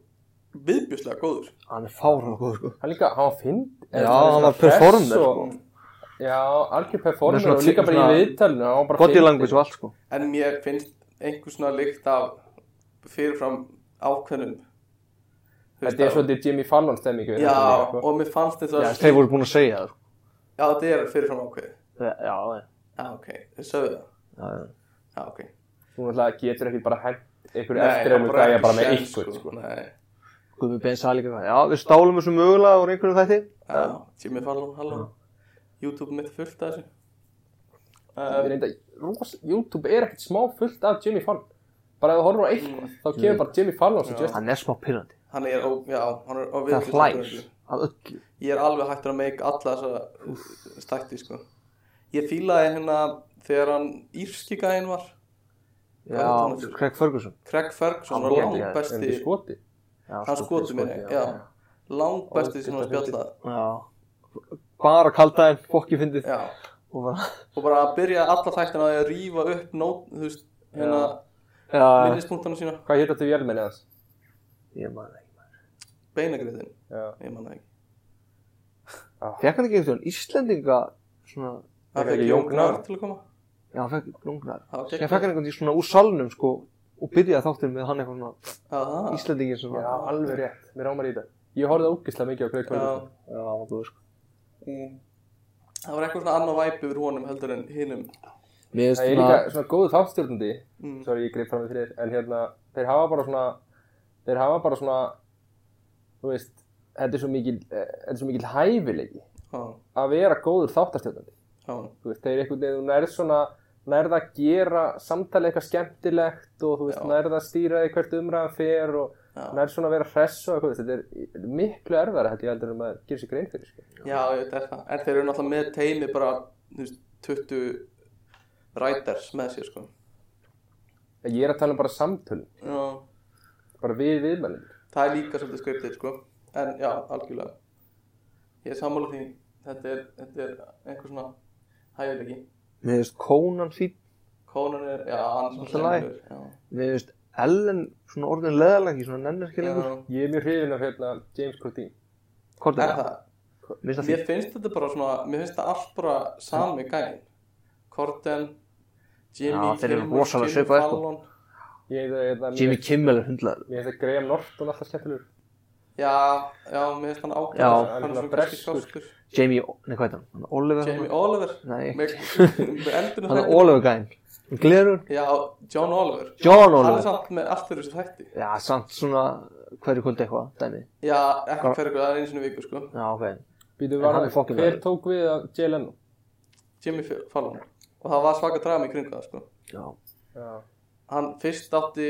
viðbjörslega góður Hann er fárlega góð sko Hann líka, hann var finn. Já, hann var performer sko Já, algjör performer og líka bara í bara Body language og allt sko. En mér finnst einhver svona lykt af fyrirfram ákveðnum Þú Þetta er svolítið Jimmy Fallon stemmingu. Já, og mér fannst þetta Já, þeir voru búin að segja það sko. Já, þetta er fyrirfram ákveðið. Já, já, ok, þau sögðu það. Já, ok. Þú náttúrulega getur ekki bara hent einhverju eftir einhverju bara gæja bara með einhvern, sko. Nei, Guðmi Ben sagði líka hvað Já, við stálum þessu mögulega úr einhverjum þætti. Já, Jimmy Fallon, halló YouTube mitt fullt af þessu. Um, YouTube er ekkert smá fullt af Jimmy Fallon. Bara ef þú horfir á eitthvað, þá kemur bara Jimmy Fallon just Hann er smá pyrrandi Hann er, ó, já, hann er Það góður. af öllu. Ég er alveg hættur að meika alla þessa stætti, sko. Ég fílaði hérna þegar hann írski gæinn var. Já? Craig Ferguson. Craig Ferguson Hann var langt já, besti skoti Já, Hann skoti mér, já. Langt besti sem hann spjallað Bara kaldaðin, fokki fyndið. Og bara Og bara að byrja alla þættina að rífa upp nót, þú veist, hérna minnispunktana sína. Hvað hétt þetta vélmenni hans? ég man það ekki Beinagriðin, ég man það ekki. Fekk hann ekki einhvern Íslendinga Svona Það fekk Jón Jón Gnarr? Gnarr til að koma. Já, hann fekk lungnar Það fekk hann í svona úr salnum sko Og byrjaði þáttir með hann eitthvað svona. Íslendingin sem já var alveg rétt, mér ámar í þetta. Ég horfði ógislega mikið á Já. Ferguson Já, hann var sko Mm. Það var eitthvað svona annað væp yfir honum heldur en hinum Mér Það er líka svona góðu þáttstjórnandi Mm. Sorry, ég greip fram með fyrir En hérna, þeir hafa bara svona Þeir hafa bara svona Þú veist, þetta er svo mikil eh, Þetta er svo mikil hæfileiki Já, Að vera góður þú veist, þeir einhvern veginn, þú nærð svona nærð að gera samtali eitthvað skemmtilegt og þú veist, Já. nærð að stýra því hvert umræðan fer og Já. nærð svona að vera hress og eitthvað, þú veist, þetta er miklu erfara held ég heldur en maður gerir sér grein fyrir, sko. já, ég veit það. En þeir eru náttúrulega með teimi bara þú veist, 20 ræters með sér sko. Ég er að tala um bara samtöl. Já, bara við viðmælendur það er líka svolítið skriptið sko. En já, algjörlega. Ég er sammála því. Þetta er, þetta er einhver svona hæfileiki. Mér finnst Conan fín Conan er, já, hann er já. Mér finnst Ellen svona orðin leðalagi, svona nennir ekki lengur Já, Ég er mjög hrifin af hérna James Corden. Hvort er það? það Mér finnst það finnst þetta bara svona mér finnst það allt bara sami gæn Corden Jimmy Já, þeir eru rosalega svipaðir, sko. Er hérna Jimmy Kimmel er hundlaður. Mér finnst það Graham Norton alltaf skemmtilegur. Já, já, mér finnst hann Já. ákvæður Hann er svona breskur. Jamie, nei hvað er Oliver Jamie Oliver? Nei, hann er Oliver gæn Glerur já, John Oliver. John hann er Oliver. samt með allt fyrir þessu þætti. Já, samt svona hverju kvöldi eitthvað, dæmi já, ekki fyrir það er sinni í viku sko. Já, ok. Býtu var hann er hver maður. tók við Jay Leno? Jimmy Fallon. Og það var svaka drama í kringu það sko. Já, Já. Hann fyrst átti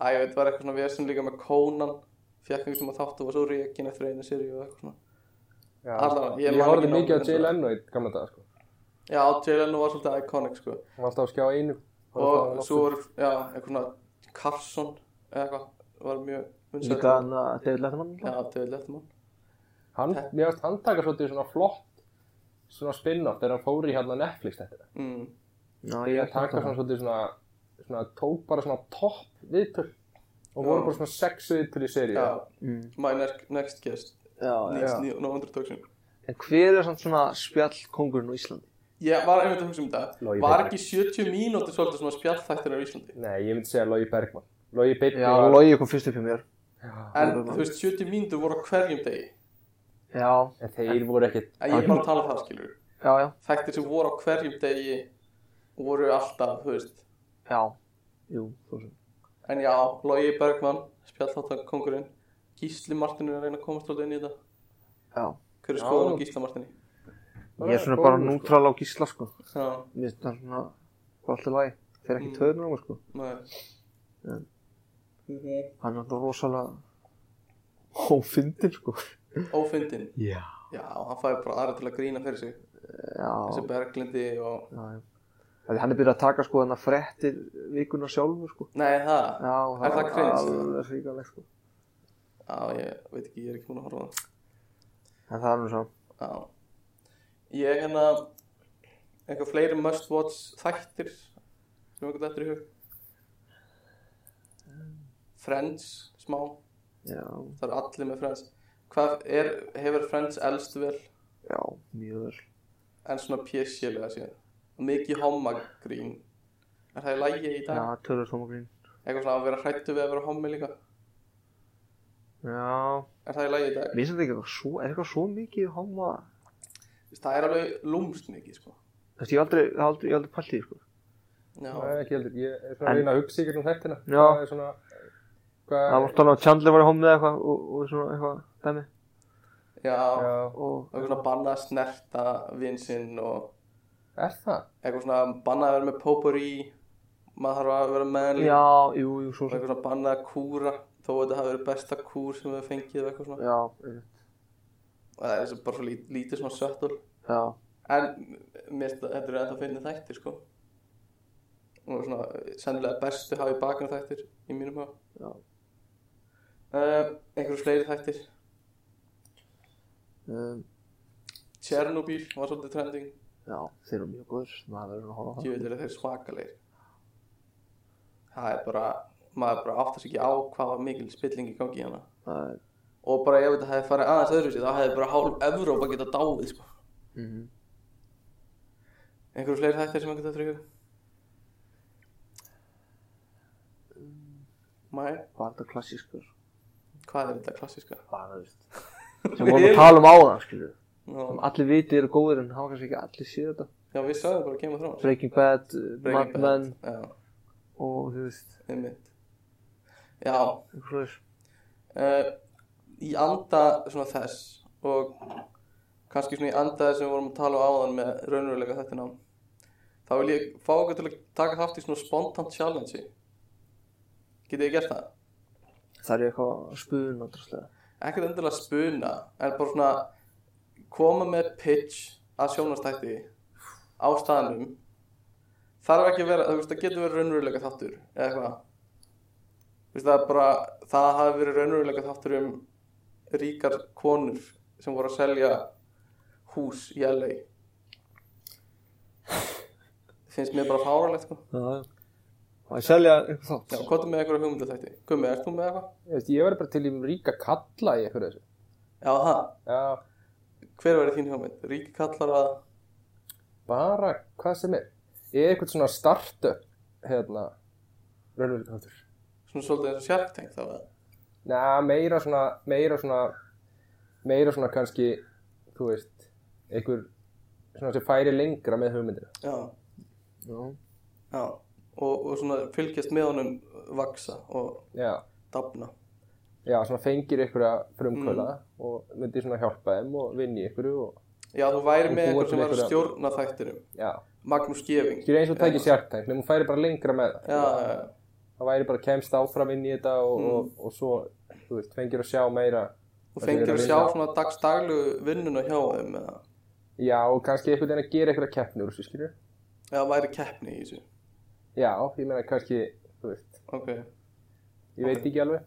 að ég veit var eitthvað svona vesen líka með Conan. Fekk einhvern tíma þáttu og var svo reikin eftir einu seri og eitthvað svona. Já, Allavega, ég ég, horfði mikið á það. Leno í gamla daga sko. Já, Jalen var svolítið iconic sko. Hann var alltaf á skjá einu og svo var, já, eitthvað svona Carson eða eitthvað var mjög vinsæll. líka hann að David Letterman já, David Letterman. Hann, mér varst hann taka svolítið svona flott svona spin-off þegar hann fór í hérna Netflix þetta. Mm. Já, Ég ég taka svona svolítið svona, svona tók bara svona topp viðtöl. Og voru bara svona sex viðtöl í seríu. Já, Mm. my next, next guest. Já, já. next new, no introduction. En hver er samt svona spjall kongurinn á Íslandi? Ég var einmitt að hugsa um þetta. Logi var ekki 70 mínútur svolítið svona spjallþættir á Íslandi? Nei, ég myndi segja Logi Bergman Logi Bergman Já, Logi kom fyrst upp hjá mér. En þú veist 70 mínútur voru á hverjum degi? Já, En þeir voru ekkit en ég er bara að tala um það skilur já, já, þættir sem voru á hverjum degi voru alltaf, þú veist. Já. Jú, þú sem en já, Logi Bergmann spjallþáttar kongurinn Gísli Martin er að reyna að komast alltaf inn í þetta. Já, hver er Já. skoðan á Gísla Martini ég er svona bara sko. nútral á gísla sko. Mér finnst það svona bara alltaf læg Þeir ekki Mm. töðnum á mig sko. Nei. En- Mhm. Hann er alltaf rosalega Ófindin sko. Ófindin, Já. Já, hann fæði bara aðra til að grína fyrir sig. Já, þessi Berglindi og já, Því Hann er byrjað að taka sko þennan frettir vikuna sjálfur sko. Nei, það, Já, Er það cringe? alveg ríkalegt sko. Já, ég veit ekki, ég er ekki múin að horfa það. En það er nú svo. Já Ég hérna eitthvað fleiri must watch þættir sem eitthvað þetta er í hug. Friends, smá. Já, það eru allir með Friends. Hvað er, hefur Friends elst vel? Já, mjög vel. En svona pjessjulega síðan. Mikið hommagrín Er það í lægi í dag? Já, tölur tómagrín Eitthvað svona að vera hrættu við að vera hommi líka? Já, Er það í lægi í dag? mér finnst þetta eitthvað svo, er eitthvað svo mikið hóma Það er alveg lúmst mikið sko. Þú veist, ég aldrei, aldrei, aldrei í því, sko. Já, Það er ekki heldur. Ég er svona En- að reyna að hugsa ykkur um þættina. Já. Það er svona Það Hvað var talað um að Chandler var í hómið eða eitthvað og, og svona eitthvað dæmi. Já, Já, og eitthvað svona bannað að snerta vinsinn og er það? eitthvað svona bannað að vera með potpourri maður þarf að vera meðanlík Já, jú, jú, svo eitthvað svona bannað að kúra þó að þetta hafi verið besta kúr sem við fengið eða eitthvað svona. Já, og það er bara svo lít, lítið svona söttul já, en mér að þetta er ennþá finnið þættir sko. Og svona sennilega bestu hafi bakinu þættir í mínum hafa já. Uh, einhverju fleiri þættir? Um, Chernobyl var svolítið trending. Já, þeir eru mjög góður maður verður að horfa á það. Ég veit er þeir svakalegir. Það er bara maður bara áttast ekki á hvað var mikil spilling í gangi hérna. Það er, og bara ef þetta hefði farið aðeins öðru þá hefði bara hálf Evrópa geta dáið sko. Mhm. Einhverju fleiri þættir sem einhvern þetta hug Mæ, Bara þetta klassískur hvað er þetta klassíska? Bara, þú veist Sem vorum að tala um áðan, skilju Já, Sem allir viti eru góðir en hafa kannski ekki allir séð þetta. Já við sagðum bara Game of Thrones. Breaking Bad, uh, Breaking Mad Men. og þú veist, einmitt. Já, eitthvað svoleiðis. uh, í anda svona þess og kannski svona í anda þess sem við vorum að tala um áðan með raunveruleika þetta nám þá vil ég fá okkur til að taka þátt í svona spontant challenge Getið þið gert það? Það er eitthvað að spuna ekkert endilega spuna en bara svona koma með pitch að sjónastætti á staðnum. Þarf ekki að vera, þú veist, það getur verið raunveruleika þáttur eða eitthvað. Þú veist, það er bara, það hafi verið raunverulega þáttur um ríkar konur sem voru að selja hús í LA finnst mér bara fáralegt sko. Já, er selja eitthvað þátt. Já, hvað er með eitthvað hugmyndu þætti? Gummi, ert þú með eitthvað? Ég, veist, ég verði bara til í ríka kalla í eitthvað þessu. Já, það. Já, Hver verið þín hugmynd? Ríki kallar að bara hvað sem er. Ég er eitthvað svona startup, hérna, raunveruleika þáttur. svona svolítið eins og Shark Tank þá eða? Næ, meira svona, meira svona, meira svona kannski, þú veist, einhver svona sem færi lengra með hugmyndina. Já, Já. já. Og, og svona fylgjast með honum vaksa og Já, dafna. já, svona fengir einhverja frumkvöla og myndi svona hjálpa þeim og vinni einhverju og, Já, þú væri Og með eitthvað sem var stjórna þættinum. já. Magnús Geving. Skilja eins og tæki sjartæk, nefnum hún færi bara lengra með það. Það væri bara kemst áfram inn í þetta og, Mm. og, og svo, þú veist, fengir að sjá meira. Það fengir er að að sjá svona dagstaglu vinnuna hjá þeim eða Já, og kannski einhvern veginn að gera einhverja keppni úr þessu, skilju. Já, væri keppni í þessu. Já, ég meina kannski, þú veist, Ok, ég veit ekki alveg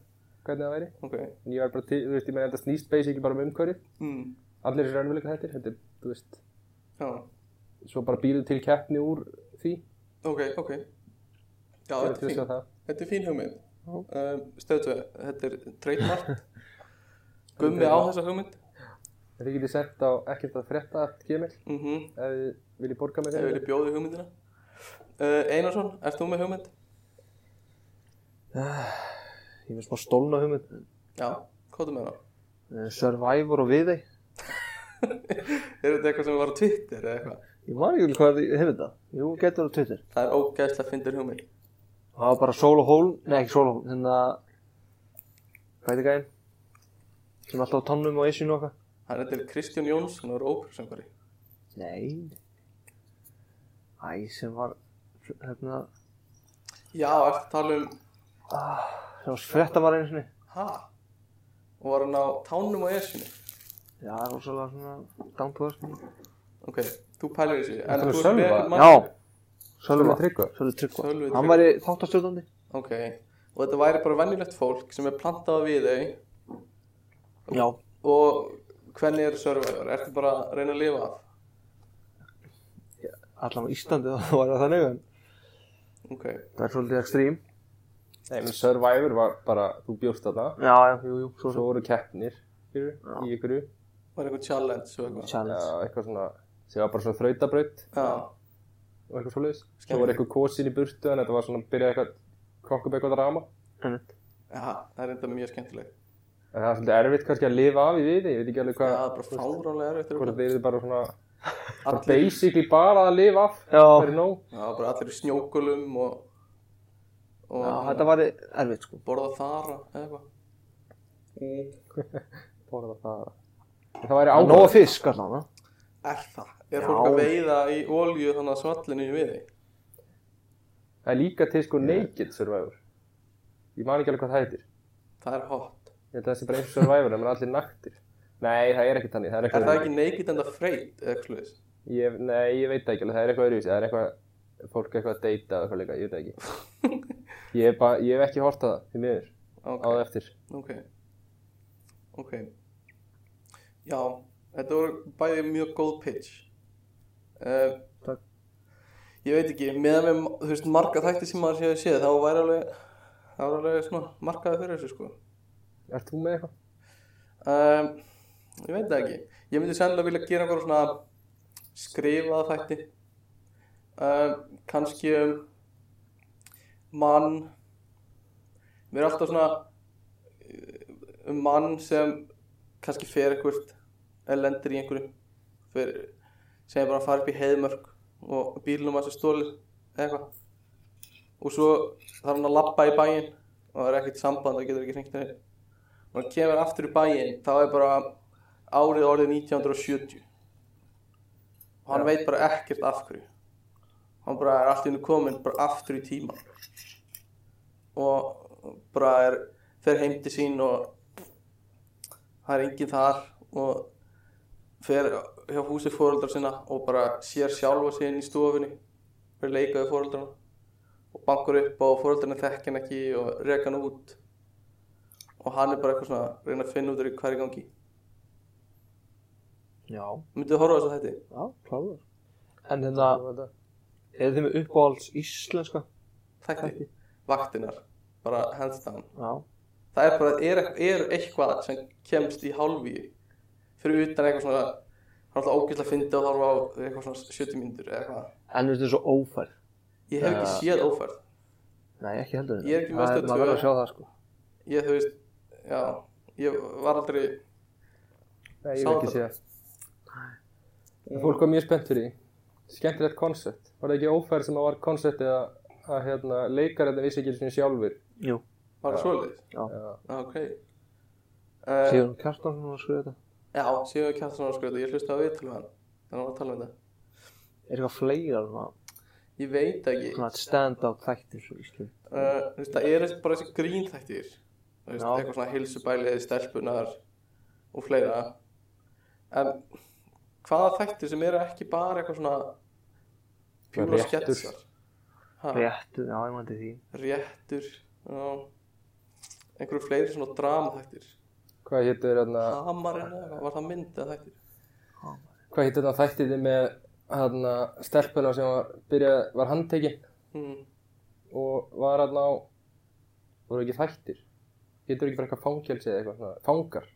hvernig það væri. ok. En ég var bara til, þú veist, ég meina þetta snýst basically bara um umhverfið. Mm. Allir þessi raunveruleika þettir, þetta er, þú veist, Já, svo bara býrðu til keppni úr því. ok, ok. Já, er þetta er fín. Þetta er fín hugmynd. Já. Um, Stöðtu, þetta er trademark. Gummi á þessa hugmynd. Þið getið sent á ekkert að frétta gmail Mhm. ef þið viljið borga með Ef þeim. vilja bjóði hugmyndina. Uh, Einarsson, ert þú með hugmynd? Ég finnst bara stólna hugmynd. Já, hvað er með það? Eh, Survivor og Viðey. Er þetta eitthvað sem var á Twitter eða eitthvað? Ég man ekki vel hvað þið hefur þetta. Jú, getur á Twitter. Það er ógæðslega fyndir hugmynd. Það var bara Sól og Hól. Nei, ekki Sól og Hól. Þannig að... Hvað er þetta gæðin? Sem alltaf á tannum og esinu og eitthvað. Hann er Kristján Jónsson og er óperusöngari. Nei. Æ, sem var... Hérna... Já, ertu að tala um, Sem var frétta var einu sinni. ha? Og var hann á tánum og esinu? Já, það var svolítið svona... Earth. Ok, þú pælir þessu. En Þetta þú er mann- Já. Sölvi Sölva. Tryggva. Sölvi Tryggva. Hann væri þáttastjórnandi. Ok, og þetta væri bara venjulegt fólk sem er plantað við þau Já. og hvernig er Survivor? Ertu bara að reyna að lifa af? Allan á Íslandi þá var það þannig. En Ok, það er svolítið ekstrím. Nei, menn Survivor var bara, þú bjóst þarna. Já, já, jú, jú. Svo Svo voru keppnir, skilju, í ykkur. var eitthvað challenge og eitthvað? Já, Challenge. eitthvað svona, sem var bara svona þrautabraut Já, og eitthvað svoleiðis. Svo var eitthvað kosin í burtu, en þetta var svona, byrjaði eitthvað, upp eitthvað drama. Já, það er enda mjög skemmtilegt. En það er svolítið erfitt kannski að lifa af í við, ég veit ekki alveg Já, hvað, það er bara fáránlega erfitt. hvort þið eru bara svona, bara basically bara að lifa af, Já. það er nóg. já, bara allir í snjókulum og, og Já, þetta var erfitt, sko. borða þara eða eitthvað. Borða það. En það væri áhuga. fisk allan, ha? Er það? Er Já. fólk að veiða í olju þannig að svallinu í við þig? Það er líka til sko Naked Survivor. Ég man ekki alveg hvað það heitir. Það er hot. Ég held að það sé bara eins og Survivor, maður er allir naktir. Nei, það er ekki þannig. Það er Er það ekki naked enda freyt eða eitthvað nei, ég veit það ekki alveg. Það er eitthvað öðruvísi. Það er eitthvað... Fólk er eitthvað að deyta eða eitthvað líka. Ég veit það ekki. Ég bara, ég hef ekki hort að það, því miður. Á Ok, það eftir. ok. Ok. Já, þetta voru bæði mjög góð pitch. Uh, Takk. Ég veit ekki, með með, þú veist, marga þætti sem maður séð séð, þá væri alveg, alveg svona markaði fyrir þessu, sko. Ert þú með eitthvað? Um, ég veit það ekki. Ég myndi sennilega vilja gera einhverja svona skrifaða þætti. Um, kannski um mann. Mér er alltaf svona uh, um mann sem kannski fer eitthvað eða lendir í einhverju fer, sem er bara að fara upp í heiðmörk og bílnum að sér stólið eða eitthvað og svo þarf hann að labba í bæinn og það er ekkert samband, það getur ekki hringt henni og hann kemur aftur í bæinn þá er bara árið orðið 1970 og hann veit bara ekkert af hverju. Hann bara er allt í hennu komin bara aftur í tíman og bara er fer heim til sín og það er enginn þar og fer hjá húsi fóreldrar sinna og bara sér sjálfa inn í stofunni fyrir leikaði fóreldrarna og bankur upp og fóröldarinn þekki hann ekki og reka hann út og hann er bara eitthvað svona að reyna að finna út úr er í gangi Já, myndið þið horfa á þessu þetta já, kláður. En hérna, er þið með uppáhalds íslenska? þætti, vaktinar bara hands down Já. það er bara, er, er eitthvað sem kemst í hálfi fyrir utan eitthvað svona hann er alltaf ógæslega að finna og horfa á eitthvað svona 70 mínútur eða eitthvað En þetta er svo ófærð. ég hef ekki séð ófærð Nei, ekki heldur. Ég er ekki með Stöð Maður verður að tvö. sjá það, sko. ég þú veist, já ég var aldrei Nei, ég vil ekki þetta. sé það Fólk var mjög spennt fyrir því. Skemmtilegt koncept. Var það ekki ófærð sem að var konceptið að, að hérna, leikarinn vissi ekki sinni sjálfur Jú. var það svoleiðis? Já. Já. Ok. Uh, Sigurinn Kjartansson var að skrifa þetta. já, síðan Kjartason var skoðið, ég hlusti á viðtölu hann þannig að tala um þetta. Er eitthvað fleira svona, ég veit ekki. Svona stand-out þættir uh, það er bara þessi grínþættir. Þú veist, Já. eitthvað svona heilsubæliði stelpunar og fleira en hvaða þættir sem eru ekki bara eitthvað svona pjúra Réttur. sketsar Ha, Réttu, já, ég mæti því. réttur já. einhverju fleiri svona dramaþættir Hvað héttur hérna Hamarinn eða var það mynd eða þættir Hvað héttur þetta þættið þið með hérna, stelpuna sem var, byrjað, var handtekinn hmm. og var hérna á voru ekki þættir Héttur ekki bara eitthvað fangelsi eða eitthvað svona Fangar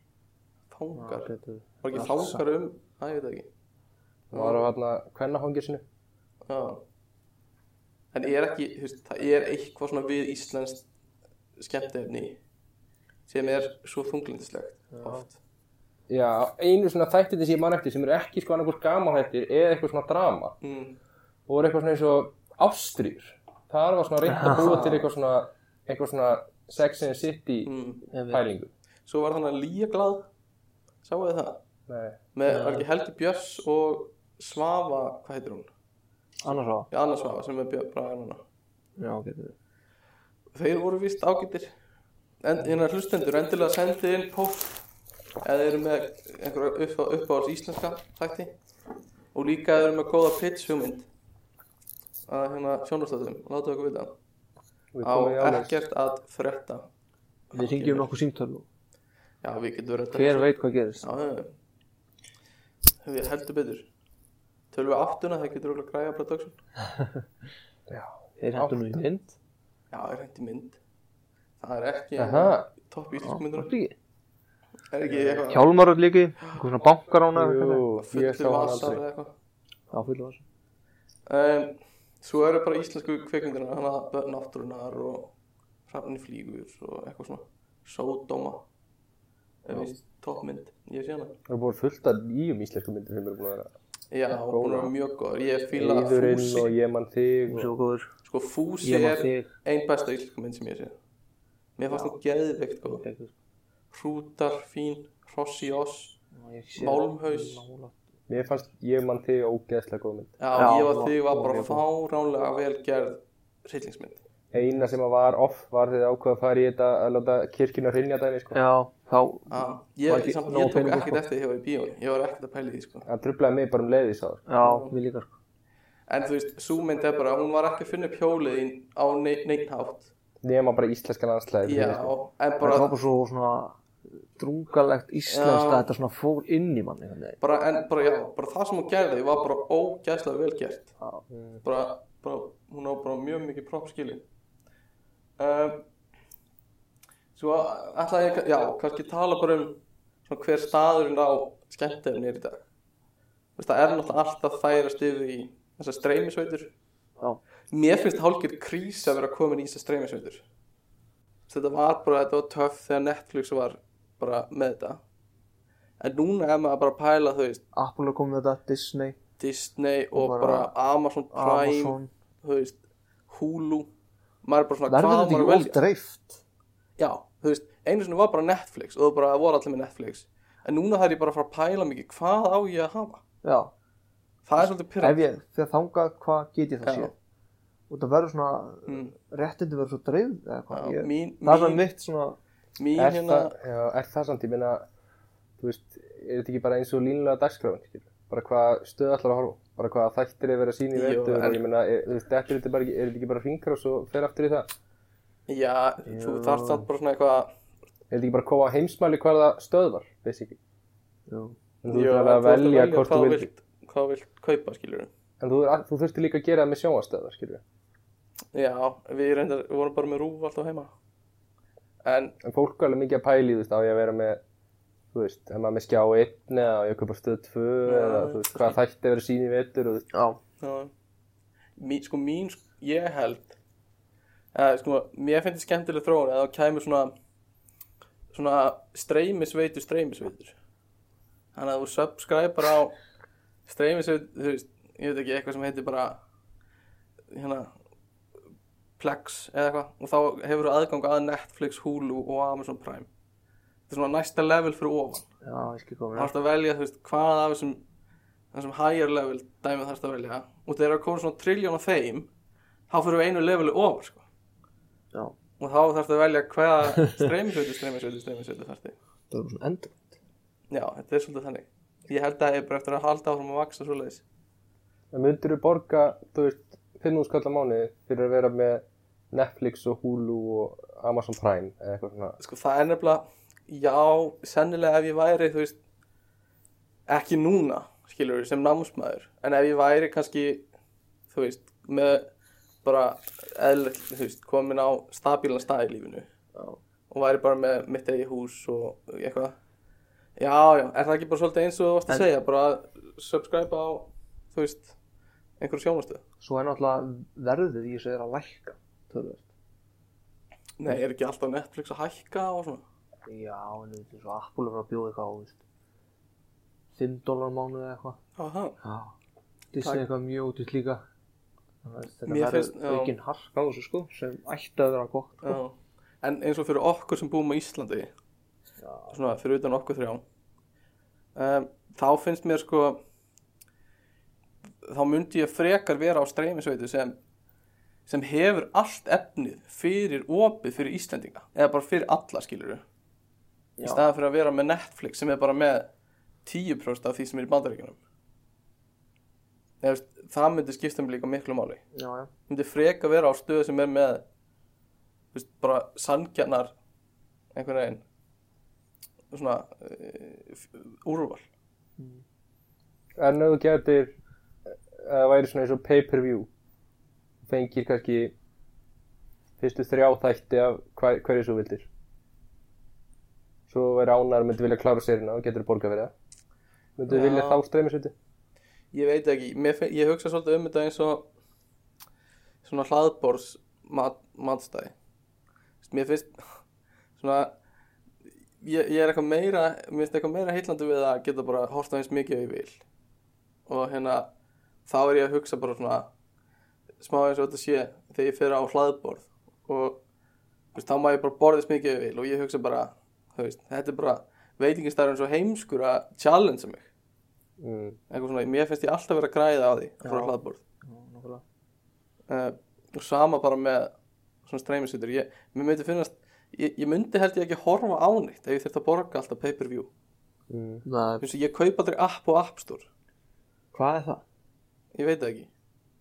fangar, Betur. var ekki fangar um það ég veit ekki Það var á hérna kvennafangilsinu Já. En er ekki, þú veist, það er eitthvað svona við íslenskt skemmtefni sem er svo þunglindislegt oft. Já, einu svona þættið sem ég man eftir sem eru ekki sko annarkvort gaman þættir eða eitthvað svona drama Mm. og voru eitthvað svona eins og ástrýr það var svona reynd að búa til eitthvað svona eitthvað svona Sex and City Mm. pælingu Svo var þannig að Lía glad, sáu þið það? Nei. Með, ekki Helgi Björns og Svafa, hvað heitir hún? Annars á. Já, Anna Svafa sem er Braga núna. Já, getur við. Þeir voru vist ágættir. En hérna hlustendur, endilega sendið inn post eða þeir eru með einhverja upp, uppáhalds íslenska þætti og líka eru með góða pitch hugmynd að hérna sjónastöðum, láta okkur vita á ekkert að frétta Við ringjum nokkuð símtölu. Já, við getum verið Hver veit hvað gerist? Já. Við heldur betur Tölum við áttuna, það getur okkur að græja production Já. Þeir hendur nú í mynd. Já, það er hægt í mynd Það er ekki Aha. topp Varstu ekki? Er ekki eitthvað Hjálmar öll líki. Eitthvað svona bankarána. Jú, ég sá hann vasar aldrei eða eitthvað Já, fullu þessu. um, Svo eru bara íslensku kveikmyndina Hana Börn náttúrunar og Hrafni flýgur og eitthvað svona. Sódóma. Toppmynd, ég sé hana. Það er búin fullt af nýjum íslensku myndir sem eru búin að vera. Já, hún er mjög góð Ég fíla Íðurinn Fúsi. og ég mann þig og... Góður. Sko Fúsi Ég er maður þig. ein besta íslensku mynd sem ég sé. Mér fannst hún geðveikt góð. Hrútar, fín, Hrossi Oss sé- Málmhaus. Mér fannst ég mann þig ógeðslega góð mynd Já, Já, ég var og- þig var bara fáránlega vel gerð hryllingsmynd Eina sem að var off var þegar ákveða að fara í þetta að láta kirkjuna hrinja dæmi sko. Já, þá. ah, ég, ekki samt, ég tók ekkert sko. eftir því að ég var í bíóni Ég var ekkert að pæla í því sko. Það trublaði mig bara um leiðis á það Já, við líka sko. En þú veist, sú mynd er bara Hún var ekki að finna í- á ne neitthátt Nema bara íslenska landslæði Já, en Það bara, drungalegt íslenskt að þetta svona fór inn í mann einhvern veginn. bara, en, bara, já, bara það sem hún gerði var bara ógæslega vel gert. Bara, bara, hún á bara mjög mikið propp skilin um, svo ætla ég, já, kannski tala bara um svona hver staðurinn á skemmtefni er í dag. Það er náttúrulega alltaf færast yfir í þessar streymisveitur. Mér finnst hálfgerð krís að vera komin í þessar streymisveitur. Þetta var bara, þetta var töff þegar Netflix var bara með þetta en núna er maður bara að pæla þau veist, Apple er komið með þetta, Disney, Disney og, Og bara, bara Amazon Prime Amazon. þú veist, Hulu maður er bara svona, Verður hvað þetta maður ekki velja ódreift? já, þú veist, einu sinni var bara Netflix og það bara voru allir með Netflix en núna þarf ég bara að fara að pæla mikið hvað á ég að hafa Já. það er svolítið Ef pyrrandi ég, þegar þangað, hvað get ég það Já. sé? Og það verður svona, mm, réttindi verður svo dreifð eða hvað? Ég, mín, það er svona mitt svona, mín er, hérna það, já, er það samt, ég meina þú veist, er þetta ekki bara eins og línulega dagskráin skilur? bara hvað stöð allar að horfa bara hvað þættir er verið að sína í en- og ég meina, þú veist, þetta er þetta bara ekki, er þetta ekki bara hringar og svo fer aftur í það? Já, þú Já. þarft samt bara svona eitthvað er þetta ekki bara að koma á heimsmæli hvað það stöðvar basically, Jú. en þú alveg að þú velja hvort þú hvað vilt vilt, hvað þú vilt kaupa, skilur en þú, þú þurfti líka að gera það með sjónvastöðvar skilur Já, við reyndar, við vorum bara með rúf alltaf heima En, en fólk er alveg mikið að pæli, þú veist, á ég að vera með þú veist, ef maður með skjá 1 eða ég að kaupa stöð 2 Já, eða þú veist, hvað þætti að vera sín í vetur og þú veist, Já. já. Mín, Sko, mín, ég held eða, sko, mér finnst þetta skemmtileg þróun eða það kæmur svona svona streymisveitur, streymisveitur. Þannig að þú subscriber á streymisveitur, þú veist, ég veit ekki, eitthvað sem heitir bara hérna Plex eða eitthvað og þá hefur þú aðgang að Netflix, Hulu og Amazon Prime. Þetta er svona næsta level fyrir ofan. Já, ég. Það. þarfst að velja, veist, hvað af þessum þessum higher level dæmið þarfst að velja. Og þegar það komið svona trilljón af þeim þá fyrir við einu leveli ofar sko. Og þá þarfst að velja hvaða streymisveitu, streymisveitu, streymisveitu þarfst þig. Það er svona endur. Já, þetta er svolítið þannig. Ég held að það er bara eftir að halda áfram að vaksa svoleiðis. En myndir þú borga, þú veist 5.000 skall á mánuði fyrir að vera með Netflix og Hulu og Amazon Prime eða eitthvað svona Sko það er nefnilega, já, sennilega ef ég væri, þú veist ekki núna, skilur við, sem námsmaður en ef ég væri kannski þú veist, með bara eðlilegt, þú veist, komin á stabílan stað í lífinu Já. og væri bara með mitt eigi hús og eitthvað já, já, er það ekki bara svolítið eins og þú varst að En- segja, bara að subscribe á þú veist, einhverju sjónvarstöð Svo er náttúrulega verðið í þessu er að lækka. Tölvöld. Nei, er ekki alltaf Netflix að hækka og svona Já, en þetta er svo Apple er að bjóða eitthvað á, þú veist. 5 dólar mánuð eða eitthvað. Aha. Já. Disney eitthvað mjög útvitt líka. Þannig að þetta verður aukinn hark á þessu sko, sem ætti að vera gott. Sko. En eins og fyrir okkur sem búum á Íslandi Já. svona fyrir utan okkur þrjá um, þá finnst mér sko þá myndi ég frekar vera á streymisveitu sem sem hefur allt efnið fyrir opið fyrir Íslendinga eða bara fyrir alla skilur í staðan fyrir að vera með Netflix sem er bara með 10% af því sem er í bandaríkjunum. Veist, það myndi skipta mig líka miklu máli. Já, já. myndi freka vera á stöðu sem er með veist, bara sangjarnar einhvern veginn svona uh, úrval. En ef þú getur eða væri svona eins og pay-per-view fengir kannski fyrstu þrjá þætti af hver, hverju svo vildir. Svo væri ánæður myndi vilja klára sérina og getur borga fyrir það. Myndi Já. vilja þá streymisviti? Ég veit ekki, Mér, ég hugsa svolítið um þetta eins og svona hlaðbors mat, matstæði. Mér finnst svona ég, ég er eitthvað meira mér finnst eitthvað meira heillandi við að geta bara horta eins mikið og ég vil. Og hérna þá er ég að hugsa bara svona smá eins og þetta sé þegar ég fer á hlaðborð og veist, þá má ég bara borða eins mikið ég vil og ég hugsa bara veist, þetta er bara veitingistæður eins og heimskur að challenge mig mm. eitthvað svona, mér finnst ég alltaf vera að græða á því að fara Já. á hlaðborð uh, og sama bara með svona streymisveitur ég, mér myndi finnast ég, ég myndi held ég ekki horfa á neitt ef ég þurfti að borga alltaf pay-per-view Mm. Ég kaupa aldrei app og app store hvað er það? ég veit það ekki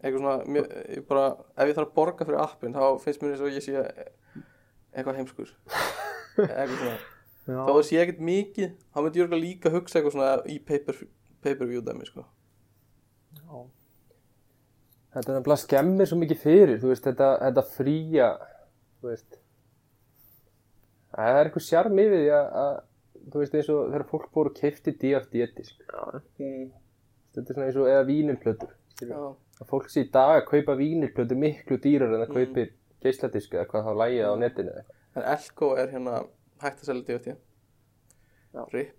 eitthvað svona, mér, ég bara, ef ég þarf að borga fyrir appin þá finnst mér eins og ég sé eitthvað heimskur eitthvað svona, Já. þá er sé ekkert mikið þá myndi ég örugglega líka hugsa eitthvað svona í pay-per- pay-per-view dæmi sko. Já. þetta er nefnilega skemmir svo mikið fyrir þú veist, þetta, þetta fría þú veist það er eitthvað sjarm yfir því að, að þú veist eins og þegar fólk voru keifti DFD-disk Já. þetta er svona eins og eða vínilplötur skilur. Já. Að fólk sé í dag að kaupa vínilplötur miklu dýrar en að Mm. kaupir geisladisk eða hvað þá lægið á netinu eða eitthvað. en Elko er hérna hægt að selja Já. RIP.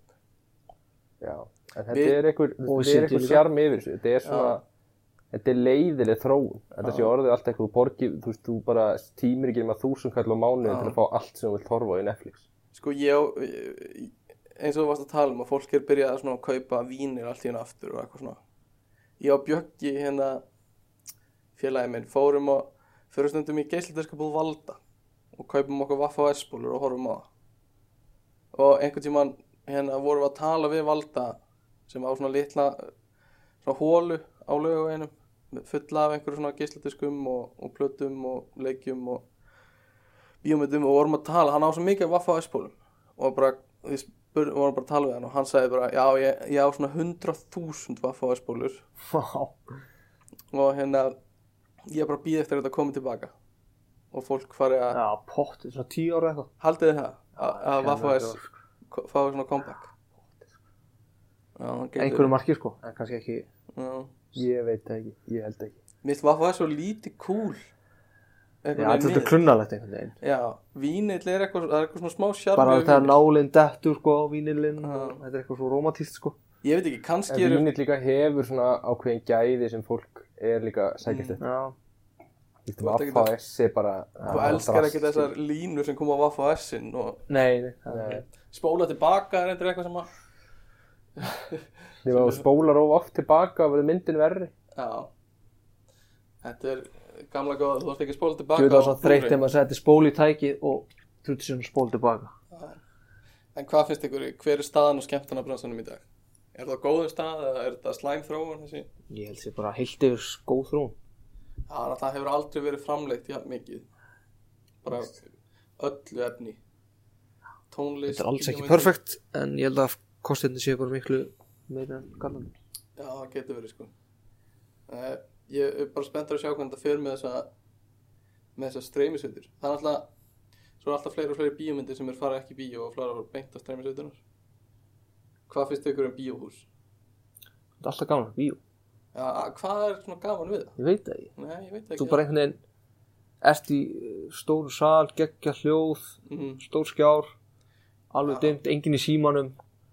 Já, en þetta er einhver, Og þetta er einhver sjarm yfir þessu. Þetta er svona, þetta er leiðileg þróun. Þetta sé orðið allt eitthvað þú borgir, þú veist, þú bara tímir ekki um að þúsund kall á mánuðin til að fá allt sem þú vilt horfa á í Netflix. Sko ég, eins og þú varst að tala um að fólk er byrjað að kaupa vínir allt í hérna aftur og eitthvað svona. Ég á Bjöggi hérna félagi minn fórum og fyrir stundum í geisladiskabúð Valda og kaupum okkur Vaffa og S-bólur og horfum á það. Og einhvern tímann hérna vorum við að tala við Valda sem á svona litla svona hólu á laugaveginum fulla af einhverju svona geisladiskum og, og plötum og leikjum og bíómyndum og vorum að tala, hann á svo mikið af Vaffa S-bólum og bara, við vorum bara að tala við hann og hann sagði bara, já, ég, ég á svona 100.000 Vaffa S-bólur Vá. og hérna ég er bara að býða eftir að þetta komi tilbaka og fólk fari að Já, pott, svona tíu ára eitthvað. haldið þið það, að, að Hérna, Vaffa S þetta var- ko- fái svona comeback getur Einhverju marki, sko. En kannski ekki. já, Ég veit ekki, ég held ekki mitt Vaffa S svo lítið cool Já, þetta er klunnalegt einhvern veginn. Já, vínill er eitthvað, það er eitthvað svona smá sjarmi Bara þegar vínill. nálinn dettur, sko, á og Þetta er eitthvað svo romantíst, sko. Ég veit ekki, kannski eru vínill líka hefur svona ákveðin gæði sem fólk er líka sækjast eftir Já. Þú Þú ert Vaffa S er bara Þú elskar ekki þessar línur sem koma á Vaffa S-in og Nei, nei. er- spóla tilbaka er eitthvað sem að Þegar þú spólar of oft tilbaka verður myndin verri Já Þetta er gamla góða, þú þarfst ekki að spóla tilbaka Þú veit það svo þreytt þegar maður setti spól í tækið og þrjótti sér spól tilbaka. En hvað finnst ykkur, hver er staðan á skemmtarnabransanum í dag? Er það góðum stað eða er þetta slæm þróun þessi? Ég held sér bara heilt yfir góð þrún. Já, það hefur aldrei verið framleitt jafn mikið. Bara öllu efni. Tónlist Þetta er alls ekki perfekt en ég held að kostinni séu bara miklu meira en gallandi. Já, það getur verið sko. Uh, Ég er bara spenntur að sjá hvernig það fer með þessa með þessa streymisveitur. Það er alltaf svo er alltaf fleiri og fleiri bíómyndir sem er fara ekki bíó og að fara beint á streymisveitunar Hvað finnst ykkur um bíóhús? Þetta er alltaf gaman, bíó. Já, hvað er svona gaman við það? Ég veit það ekki. Nei, ég veit ekki Þú bara einhvern veginn ert í eh, stóru sal, geggja hljóð, mm, stór skjár, alveg Já. dimmt, enginn í símanum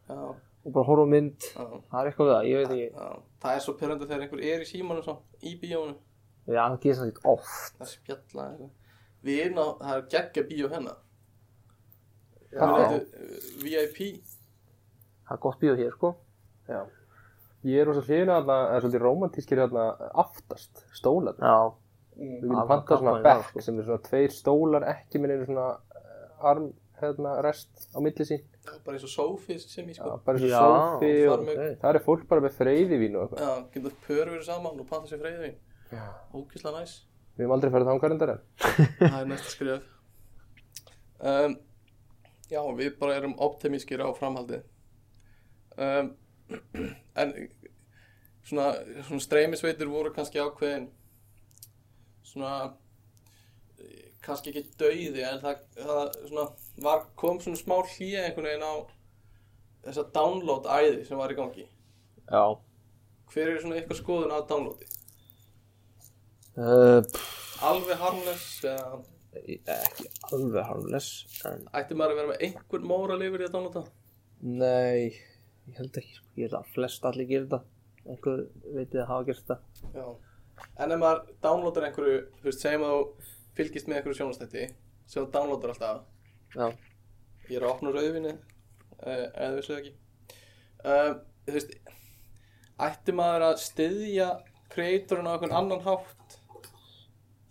já, og bara horfa mynd. Það er eitthvað við það, ég veit ekki. Það er svo pyrrandi þegar einhver er í símanum svo, í bíónu Já, það gerist það ekki oft. Það spjalla eitthvað Við erum á, það er geggja bíó hennar VIP Það er gott bíó hér, sko. Já. Ég er rosa hlýðin að það er svolítið romantískir hérna aftast, stólar. Já. Við Það getum var pantað svona bekk sko. sem er svona tveir stólar ekki minn einu svona eh, arm hérna rest á milli sín. Bara eins og sófi sem ég Já, sko bara eins og sófi og með- það er fólk bara með freyðivín og eitthvað. Já, getur pör verið saman og panta sér freyðin Já. Ógislega næs. Við hefum aldrei farið þangar endar en. Það er næsta skrif um, Já, við bara erum optimískir á framhaldið um, En svona, svona streymisveitir voru kannski ákveðin svona kannski ekki dauði en það, það svona, var, kom svona smá hlýja einhvern veginn á þessa download æði sem var í gangi Já. Hver er svona eitthvað skoðun á downloadi? Uh, Alveg harmless eða ekki alveg harmless, en ætti maður að vera með einhvern móral yfir í að downloada? nei, ég held ekki, sko. Ég held að flest allir gerir þetta. Einhver veit að hafa gert þetta. Já. En ef maður downloadar einhverju, þú veist, segjum að þú fylgist með einhverju sjónastætti sem þú downloadar alltaf, Já. ég er að opna rauðvinni uh, eða vissu ekki uh, þú veist ætti maður að styðja kreatorinn á einhvern annan hátt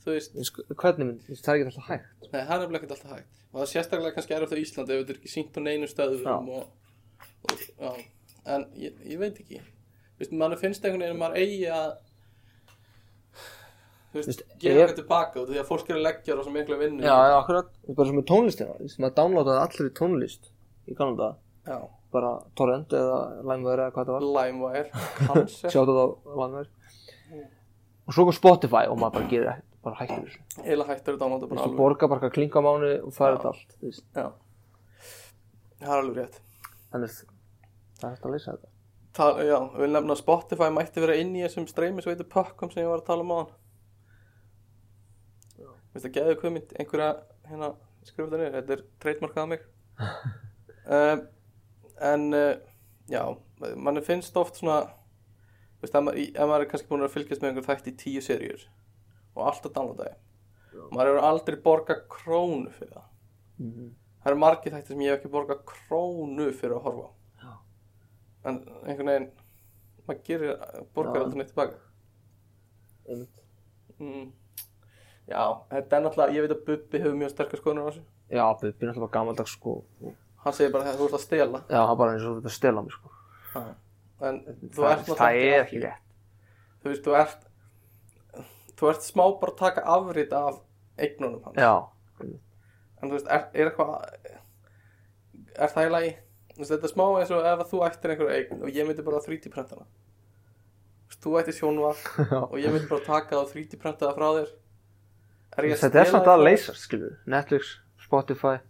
þú veist, sko, hvernig mynd, það er ekki alltaf hægt. nei, það er ekki alltaf hægt og það er sérstaklega kannski erfitt á Íslandi ef þetta er ekki sínt á neinu stöðum og, og, já, en ég, ég veit ekki þú veist, mann finnst einhvern veginn að maður eigi að þú veist, gera eitthvað tilbaka út af því að fólk er að leggja rosa mikla vinnu í Já, þetta. já, akkurat. Það er bara sem með tónlistina. Þú veist, maður downloadaði allir í tónlist í Kanada. já. Bara torrent eða LimeWire eða hvað það var. LimeWire, Cancer Sjáttu það á LimeWire. Og svo kom Spotify og maður bara gerir bara hættur þessu. Eila hættur Þú bara veist, þú borgar bara eitthvað klinga mánu og færir Já. þetta allt. Þú Já Það er að hægt að leysa þetta. Það, já, við vil nefna að Spotify mætti vera inn í þessum streymisveitu pakkum sem ég var að tala um á hann Veist það geðu kvömynd einhverja hérna skrifa þetta niður, þetta er trademarkað mig. Um, En uh, já, manni finnst oft svona Veist, ef maður, ef maður er kannski búin að fylgjast með einhver þætti í tíu seríur og alltaf downloada það maður hefur aldrei borgað krónu fyrir það. Mhm. Það eru margir þættir sem ég hef ekki borgað krónu fyrir að horfa á Já. En einhvern veginn maður gerir, borgar aldrei neitt tilbaka Einmitt. mm. Já, þetta er náttúrulega, ég veit að Bubbi hefur mjög sterkar skoðunar á þessu Já, Bubbi er náttúrulega bara gamaldags sko. Hann segir bara að þú ert að stela Já, er bara eins og þetta stela mig sko. En þú ert það er náttúrulega ekki rétt. þú veist, þú ert þú ert smá bara að taka afrit af eignunum hans Já, en þú veist, er, er eitthvað er það í lagi? Þú veist, þetta er smá eins og ef þú ættir einhverju eign og ég myndi bara 3D prentana. Þú veist, þú ættir sjónvar Já. og ég myndi bara taka það og 3D prentaða frá þér. Er þetta er samt að leysast, skilur Netflix, Spotify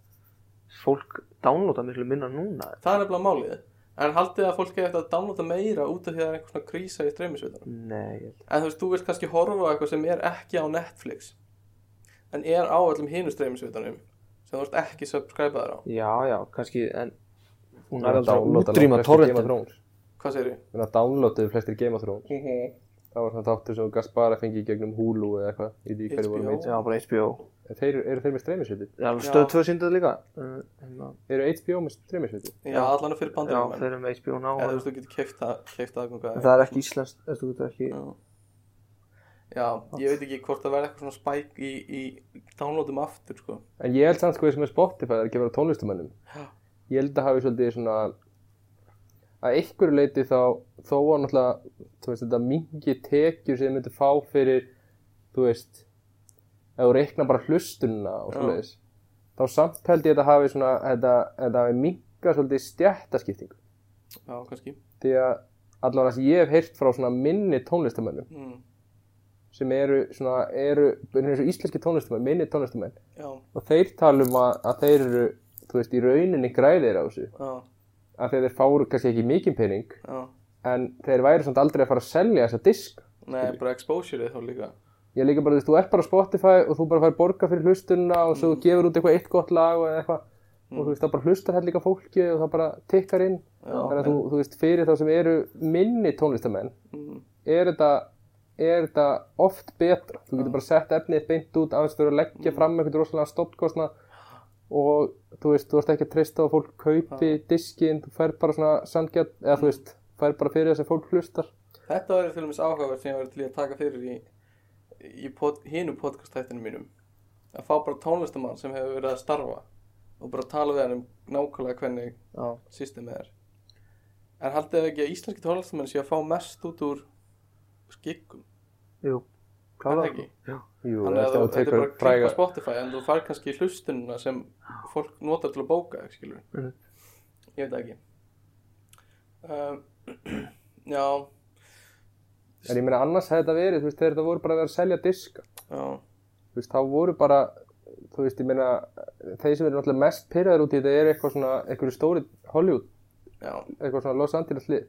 Fólk downloada miklu minna núna. Það er nefnilega málið. En haldið að fólk eftir að downloada meira út af því að það er einhver svona krísa í held en þú veist, þú vilt kannski horfa á eitthvað sem er ekki á Netflix en er á öllum hinu streymisveitunum sem þú ert ekki subscribeaður á Já, já, kannski, en hún er aldrei útrýma torrentin hvað segir Þannig að downloaduðu flestir Game of Thrones þú? Það var svona þáttur sem að fengi gegnum Hulu eða eitthvað Í því hverju voru HBO. með Já, bara HBO Þeir, Eru þeir með streymisviti? Já, Já. stöð 2 síndað líka uh, hérna. Eru HBO með streymisviti? já, allan fyrir Já, bandaríum þeir eru með HBO Now eða þú veist, þú getur keift en það er ekki íslenskt, þú getur ekki já. Já, ég veit ekki hvort það verði eitthvað svona spæk í, í downloadum aftur sko. En ég held samt sko sem er Spotify Það er að vera tónlistumönnum. Ég held að hafi svolítið svona Að einhverju leiti þá Þó að náttúrulega Þú veist þetta mingi tekjur sem þið myndir fá fyrir Þú veist Ef þú reiknar bara hlustunina og Já. svoleiðis Þá samt held ég að þetta hafi svona Þetta, þetta hafi minga svolítið stjættaskiptingu já, kannski Því að allavega sem ég hef heyrt frá svona minni tónlistamönnum mm. Sem eru svona, eru, eins og íslenski tónlistamenn, minni tónlistamenn. Já, og þeir tala um að, að þeir eru þú veist, í rauninni græðir á þessu. Já, að þeir fáru kannski ekki mikið pening já. en þeir væri samt aldrei að fara að selja þessa disk. Nei, bara exposure þá líka. Ég líka bara, þú veist, þú ert bara á Spotify og þú bara fær borga fyrir hlustunna og svo þú gefur út eitthvað eitt gott lag og eitthvað. Og þú veist, það bara hlustar hætt líka fólki og það bara tikkar inn. Já, þannig að þú, þú veist, fyrir þá sem eru minni tónlistamenn mm. er þetta er þetta oft betra. Þú getur bara sett efnið beint út aðeins fyrir að leggja fram einhvern rosalega stoppkostna og þú veist, þú ert ekki að treysta á að fólk kaupi diskinn, þú fær bara svona sandgjart, eða þú veist, fær bara fyrir þess að fólk hlustar. Þetta verður til dæmis áhugavert sem ég verður til að taka fyrir í, í pod, hinu podcast-tættinu mínum. Að fá bara tónlistamann sem hefur verið að starfa og bara tala við hann um nákvæmlega hvernig systemið er. En haldið ekki að íslenski tónlistamenn sé að fá mest út úr skiggum, jú, það ekki? Jú, Þannig að þetta er bara að klippa Spotify en þú fær kannski hlustununa sem fólk notar til að bóka, Mhm. ég veit ekki. Um, já. En ég meina annars hefði þetta verið, þú veist, þegar þetta voru bara að vera að selja diska. Já, þú veist, þá voru bara þú veist, ég meina þeir sem eru náttúrulega mest pyrraður út í þetta er eitthvað svona, eitthvað stóri Hollywood já. eitthvað svona Los Angeles lið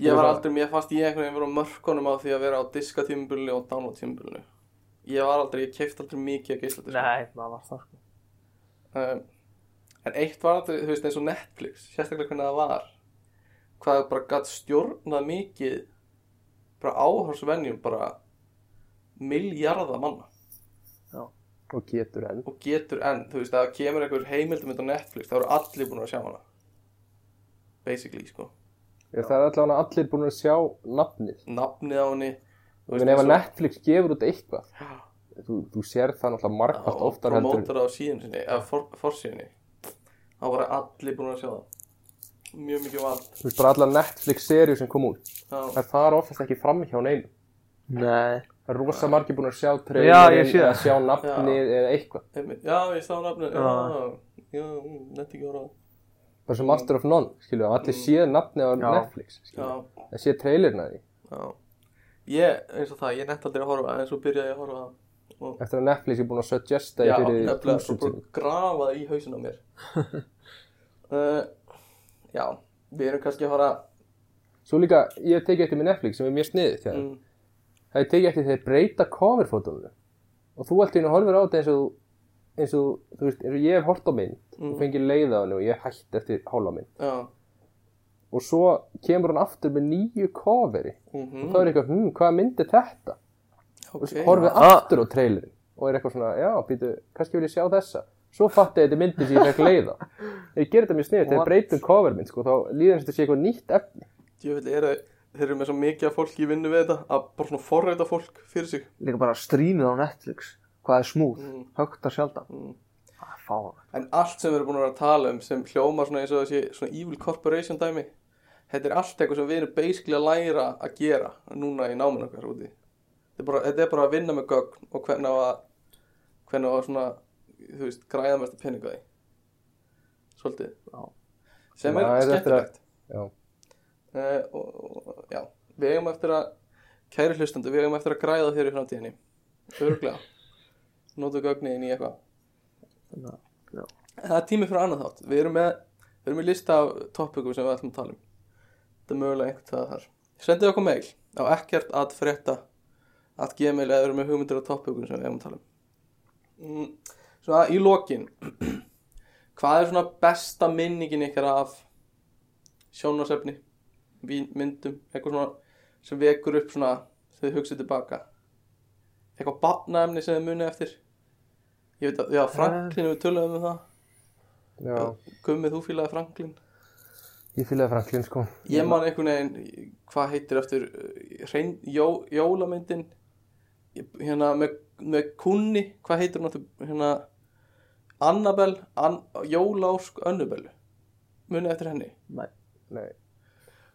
Ég var aldrei, mér fannst ég einhvern veginn vera á mörkunum á því að vera á diskatímubulinu og download-tímubulinu. Ég var aldrei, ég keift aldrei mikið að geisla Nei, maður var það um, En eitt var aldrei, þú veist, eins og Netflix, sérstaklega hvernig það var, hvað það bara gætt stjórnað mikið, bara áhersvenjum, bara miljarda manna. Og getur enn. Og getur enn, þú veist, það kemur einhver heimildum á Netflix, þá eru allir búin að sjá hana. Basically, sko. Ég, það er allavega allir búin að sjá nafnið. Nafnið á henni, þú en ef og- Netflix gefur út eitthvað þú, þú sér það náttúrulega margfalt og oftar heldur en- promótar á síðan sinni eða for, forsíðinni þá var allir búin að sjá það. Mjög mikið vald. Þú veist bara allar Netflix serið sem kom út já, það fara oftast ekki fram hjá neinu Nei, það er rosa margir búin að sjá Já, sé eða sjá nafnið eða eitthvað. Já ég sá nafnið já, Já. já, mm, netti ekki voru bara sem Master of None skilju að allir séð nafnið á Já. Netflix já, skilju það séð trailerinn að því. Já. Ég, eins og það, ég nett aldrei að horfa en svo byrjaði ég að horfa og eftir að Netflix er búin að suggesta já, því fyrir nefnilega svo bara sinni grafa það í hausin á mér. Uh, já, við erum kannski að fara svo líka ég hef tekið eftir með Netflix sem er mjög sniðið þegar mm, það er tekið eftir þeir breyta coverfótónu og þú allt í hennu horfir á þetta eins og eins og, þú veist, eins og ég hef hort á mynd Mm. og fengið leið á hennu og ég hef hætt eftir hálfa mynd. Já. Og svo kemur hann aftur með nýju coveri. Mm og þá er eitthvað, hm, hvað mynd er þetta? og ok, svo horfið Ah. aftur á trailerin og er eitthvað svona, já, býtu, kannski vil ég sjá þessa. Svo fatti þetta er myndi sem ég fekk leiða ég ger þetta mjög sniðið, þegar breytum covermynd sko, þá líður eins og þetta sé eitthvað nýtt efni. Djöfull er það, þeir eru með svo mikið af fólki í vinnu við þetta að bara svona forreita fólk fyrir sig. líka bara streamið á Netflix Hvað er smúð, Mm. högt að sjaldan. Mm. Fáið En allt sem við erum búin að tala um sem hljómar svona eins og þessi svona evil corporation dæmi þetta er allt eitthvað sem við erum basically að læra að gera núna í náminu okkar úti. Þetta er bara, þetta er bara að vinna með gögn og hvernig á að hvernig á að svona þú veist, græða mest að peninga því. Svolítið. Já. sem er er skemmtilegt. Já, uh, og, og, já, við eigum eftir að kæri hlustandu, við eigum eftir að græða þér í framtíðinni. Örglega notu gögnin í eitthvað. Að, já. það er tími fyrir annað þátt. Við erum með, við erum með lista af topikum sem við ætlum að tala um. Þetta er mögulega einhvern það þar. Sendið okkur mail á ekkert að frétta að gmail eða við erum með hugmyndir á topikum sem við eigum að tala um. Mm, svona í lokin hvað er svona besta minningin ykkar af sjónvarsefni vín- myndum, eitthvað svona sem vekur upp svona þegar þið hugsið tilbaka. Eitthvað batnaefni sem þið munið eftir ég veit að, já, Franklin við töluðum um það. Já, Gummið, þú fílaði Franklin? Ég fylgði Franklin sko. Ég man einhvern veginn, hvað heitir eftir hrein, jó, jólamyndin hérna með, með kunni, hvað heitir hún aftur, hérna Annabel, An, Jólásk Önnubel munið eftir henni? Nei. Nei,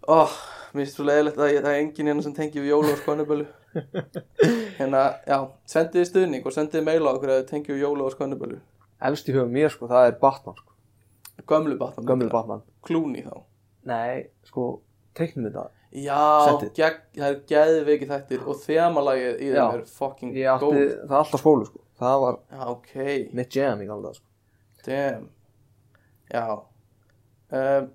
oh, Mér finnst svo leiðilegt að ég, það er enginn hérna sem tengi við Jólásk Önnubelu Hérna, já, sendiði stuðning og sendiði mail á okkur að þið tengi við Jólásk Önnubelu Elst í huga mér sko, það er Batman sko. Gömlu Batman Gömul Batman. Klúni þá. Nei, sko, teiknum þetta Já, Settið. gegn, það er geðveiki þættir og þemalagið í þeim Já. er fucking góð það alltaf skólu sko. Það var Já, ok, mitt jam í gamla dag sko. Damn. Já. Um,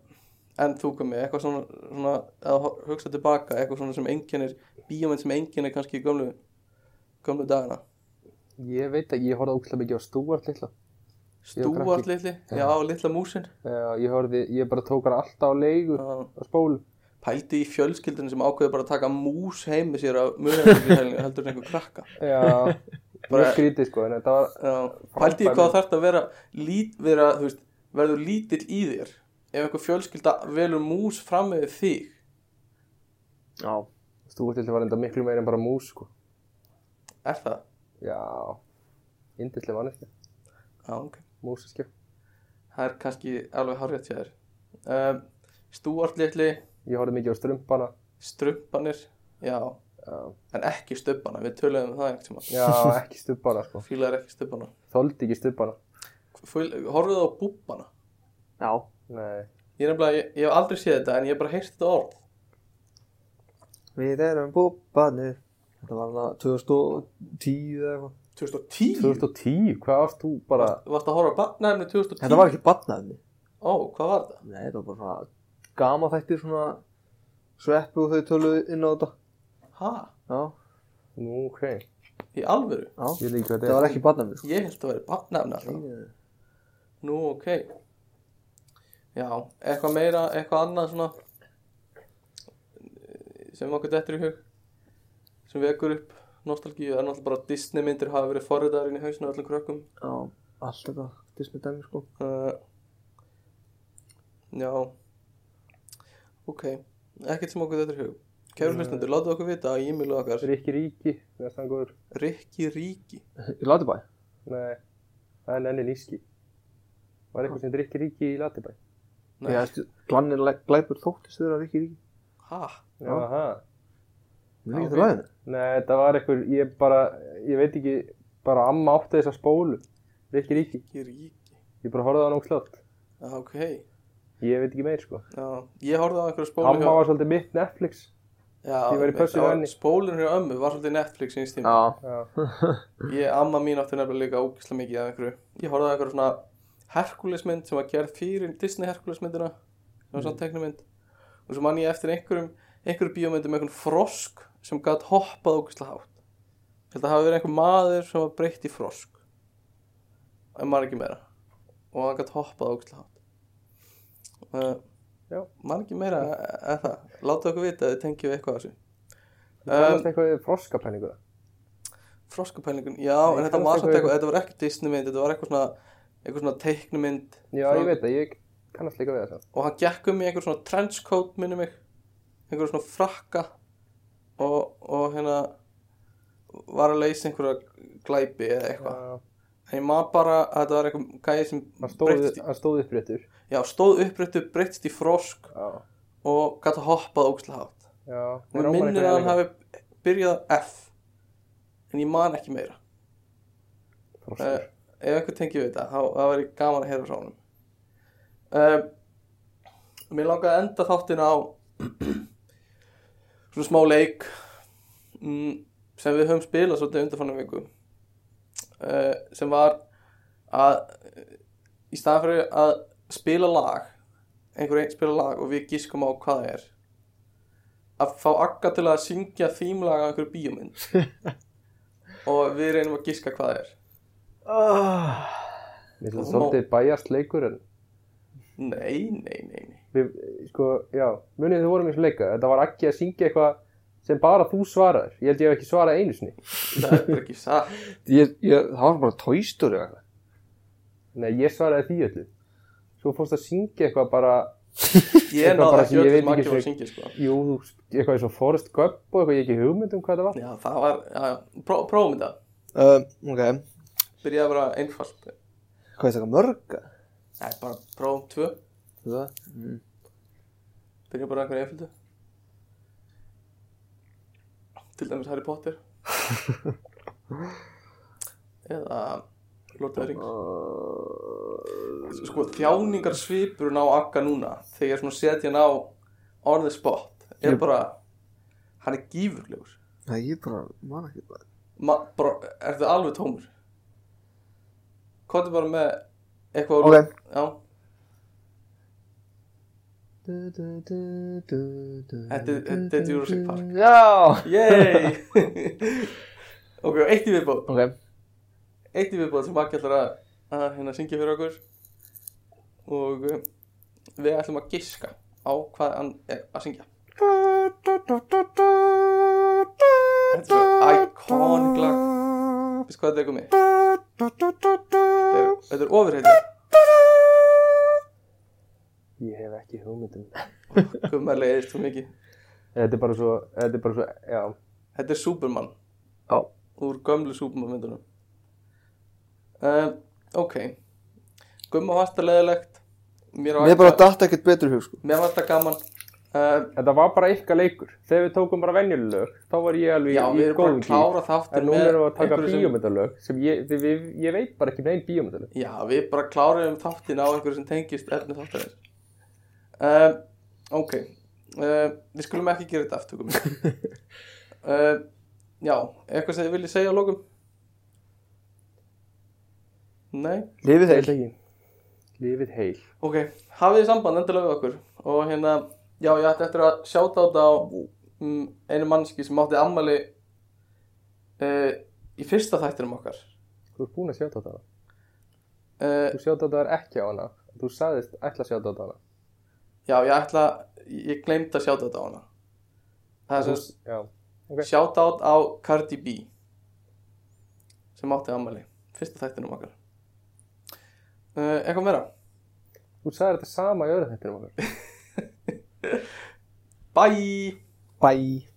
En þú komið, eitthvað svona, svona að hugsa tilbaka, eitthvað svona sem einkennir bíómynd sem einkennir kannski í gömlu gömlu dagana. Ég veit að ég horfði ógæslega mikið á Stuart litla. Stúart litli, já, litla músin. Já, ég horfði, ég bara tók hann alltaf á leigu Já. á spólu. Pældi í fjölskyldinu sem ákveði bara að taka mús heim með sér að mjög heldur en einhver krakka. Já, Bara- bara skrítið sko þetta var, Já, pældi ég hvað þarf að vera, lít, vera veist, verður lítill í þér ef einhver fjölskylda velur mús fram með þig? Já, Stuart litla var enda miklu meira en bara mús sko er það? Já, indislega manneski Já, ok. Músaskjöf það er kannski alveg hárið til þér. Um, Stúart litli. Ég horfði mikið á strumpana. Strumpanir, já. Já, en ekki stubbana, við töluðum um það einhvern tímann. Já ekki stubbana sko. Fílar ekki stubbana. Þoldi ekki stubbana. Horfðu það á búbbana? Já. Nei. Ég, er nefnilega, ég, ég hef aldrei séð þetta en ég hef bara heyrt þetta orð. Við erum búbanir Þetta var hana 2010 eða eitthvað. 2010? 2010, hvað varst þú bara Varst að horfa á barnaefni 2010? Þetta var ekki batnaðni Ó, hvað var þetta? Nei, þetta var bara svona gama þættir svona sveppu og þau töluðu inn á þetta. Ha? Já, Nú, ok. Í alvöru? já. Ég hvað Þetta þetta var ekki batnaðni sko. Ég held að vera barnaefni alltaf. Nei, Nú, ok. Já, eitthvað meira, eitthvað annað svona sem okkur dettur í hug sem vekur upp nostalgíu, það er náttúrulega bara Disney myndir hafa verið forriðar inn í hausinu öllum krökkum. Já, allt þetta Disney dæmi sko. Uh, Já. Ok, ekkert sem okkur dettur í hug. Kæru hlustendur, látið okkur vita að e-mailu okkar Rikki Ríki, það er þannig góður Rikki Ríki. Í Latibæ Nei, það er nenni níski. Var eitthvað sem Rikki Ríki í Latibæ Nei, glannir glæpur þóttist þeirra Rikki Ríki. Ha, Já. Jaha Mér Já, ekki ok. það ræðinu Nei, þetta var eitthvað, ég bara, ég veit ekki Bara amma átti þessa spólu. Rikki Ríki, Rikki Ríki ég bara horfði á hann ógslátt Já, ok. Ég veit ekki meir sko. Já, ég horfði á einhverju spólu Amma var svolítið mitt Netflix. Já, Ég var í pössu já, við henni. Spólinn hjá ömmu var svolítið Netflix í stíma Já, Já, Ég, amma mín átti nefnilega líka ógislega mikið af einhverju. Ég horfði á einhverju svona Herkulesmynd sem var gerð fyrir Disney Herkulesmyndina sem var svona teknumynd og svo man ég eftir einhverjum einhverju bíómyndum með einhvern frosk sem gætt hoppað ógislega hátt. Ég held að hafa verið einhver maður sem var breytt í frosk. En man ekki meira. Og hann gætt hoppað ógislega hátt. Uh, Já. man ekki meira en það. Láta okkur vita að þið tengjum eitthvað að þessu. Það fannst eitthvað við froskapenningu Froskapælingun, já, Nei, en þetta var samt eitthvað, þetta var ekki Disneymynd, þetta var eitthvað svona, eitthvað svona teiknumynd Já, Frá- ég veit það, ég kannast líka við það. Og hann gekk um í einhver svona trenchcoat, minni mig, einhver svona frakka og, og hérna var að leysa einhverja glæpi eða eitthvað. Já, En ég maður bara að þetta var eitthvað gæði sem Hann stóð, breyttist hann stóð uppréttur. Já, stóð upprættu, breytist í frosk Já, og gæti hoppað ógæslega hátt. Já, og mér minnir að hann hafi byrjað F en ég man ekki meira. Uh, ef einhver tengið við þetta þá það væri gaman að heyra frá honum. Uh, mér langaði að enda þáttin á svona smá leik mm, sem við höfum spilað svolítið undanfannum viku. Uh, sem var að í staðan fyrir að spila lag einhver einn spila lag og við gískum á hvað það er að fá akka til að syngja þýmlaga á einhverju bíómynd. Og við reynum að gíska hvað það er. Mér finnst það svolítið bæjast leikur en nei, nei, nei. Við, sko, já, munið þið vorum í þessu leika. Þetta var ekki að syngja eitthvað sem bara þú svaraður, ég held ég hef ekki svarað einu sinni. Það er ekki satt. Ég, ég, það var bara tóistur eða eitthvað. Nei, ég svaraði því öllu. Svo fórst að syngja eitthvað bara Ég náði bara ekki sem ég öll veit sem ekki ekki var að syngja sko. Jú, þú, eitthvað eins og Forrest Gump og eitthvað ég ekki hugmynd um hvað það var. Já, það var, já, já, pró, prófum þetta. Uh, ok, Byrjaði að vera einfalt. Hvað er það mörga? Nei, bara prófum tvö það? Mm. Byrjaði bara einhverju einföldu. Til dæmis Harry Potter. Eða Lord of the Rings. Sko, þjáningar svipurinn á Akka núna Þegar svona setja hann á On the spot Er Ég- bara Hann er gífurlegur. Nei, ég bara, man ekki bara Ma, bara, ertu alveg tómur Kóttu bara með eitthvað Ok. Já, Þetta er- Jurassic Park. Já! Yey Ok, eitt í viðbót. Ok, Eitt í viðbót sem ekki ætlar að, að hérna syngja fyrir okkur. Og uh, við ætlum að giska á hvað hann er að syngja. Þetta er svo iconic lag Veistu hvað þetta er komið? Þetta er, er ofurheitja Ég hef ekki hugmynd um Guðmar leiðist svo mikið? Þetta er bara svo, þetta er bara svo, já. Þetta er Superman. Já. Úr gömlu Superman myndunum uh, Ok. Gumma varst það leðilegt Mér mér bara datt ekkert betur í hug sko. Mér varst það gaman. Uh, Þetta var bara ykkar leikur. Þegar við tókum bara venjulög Þá var ég alveg Já, við í erum bara góðum að gír klára þáttir En nú erum við að taka bíómyndalög sem ég, við, ég veit bara ekki neinn bíómyndalög. Já, við bara klárum þáttin á einhverju sem tengist efni þáttarins uh, Ok. Uh, Við skulum ekki gera þetta aftökum. Uh, Já, eitthvað sem þið viljið segja á lókum? Nei? Lifið ekki. Lífið heil. Ok, hafið þið samband endilega við okkur? Og hérna, já, ég ætti eftir að sjáta á þetta á um, einu mannski sem átti ammali uh, í fyrsta þættinum okkar. Þú ert búin að sjá þetta uh, Þú sjá þetta er ekki á hana. Þú sagðist ætla að sjá þetta á hana Já, ég ætla, ég gleymd að sjáta þetta á hana Það er sem Þú- Já, Ok. sjáta á Cardi B sem átti ammali fyrsta þættinum okkar uh, Eitthvað meira? þú sagði þetta sama í öðru þettinum okkar Bye! Bye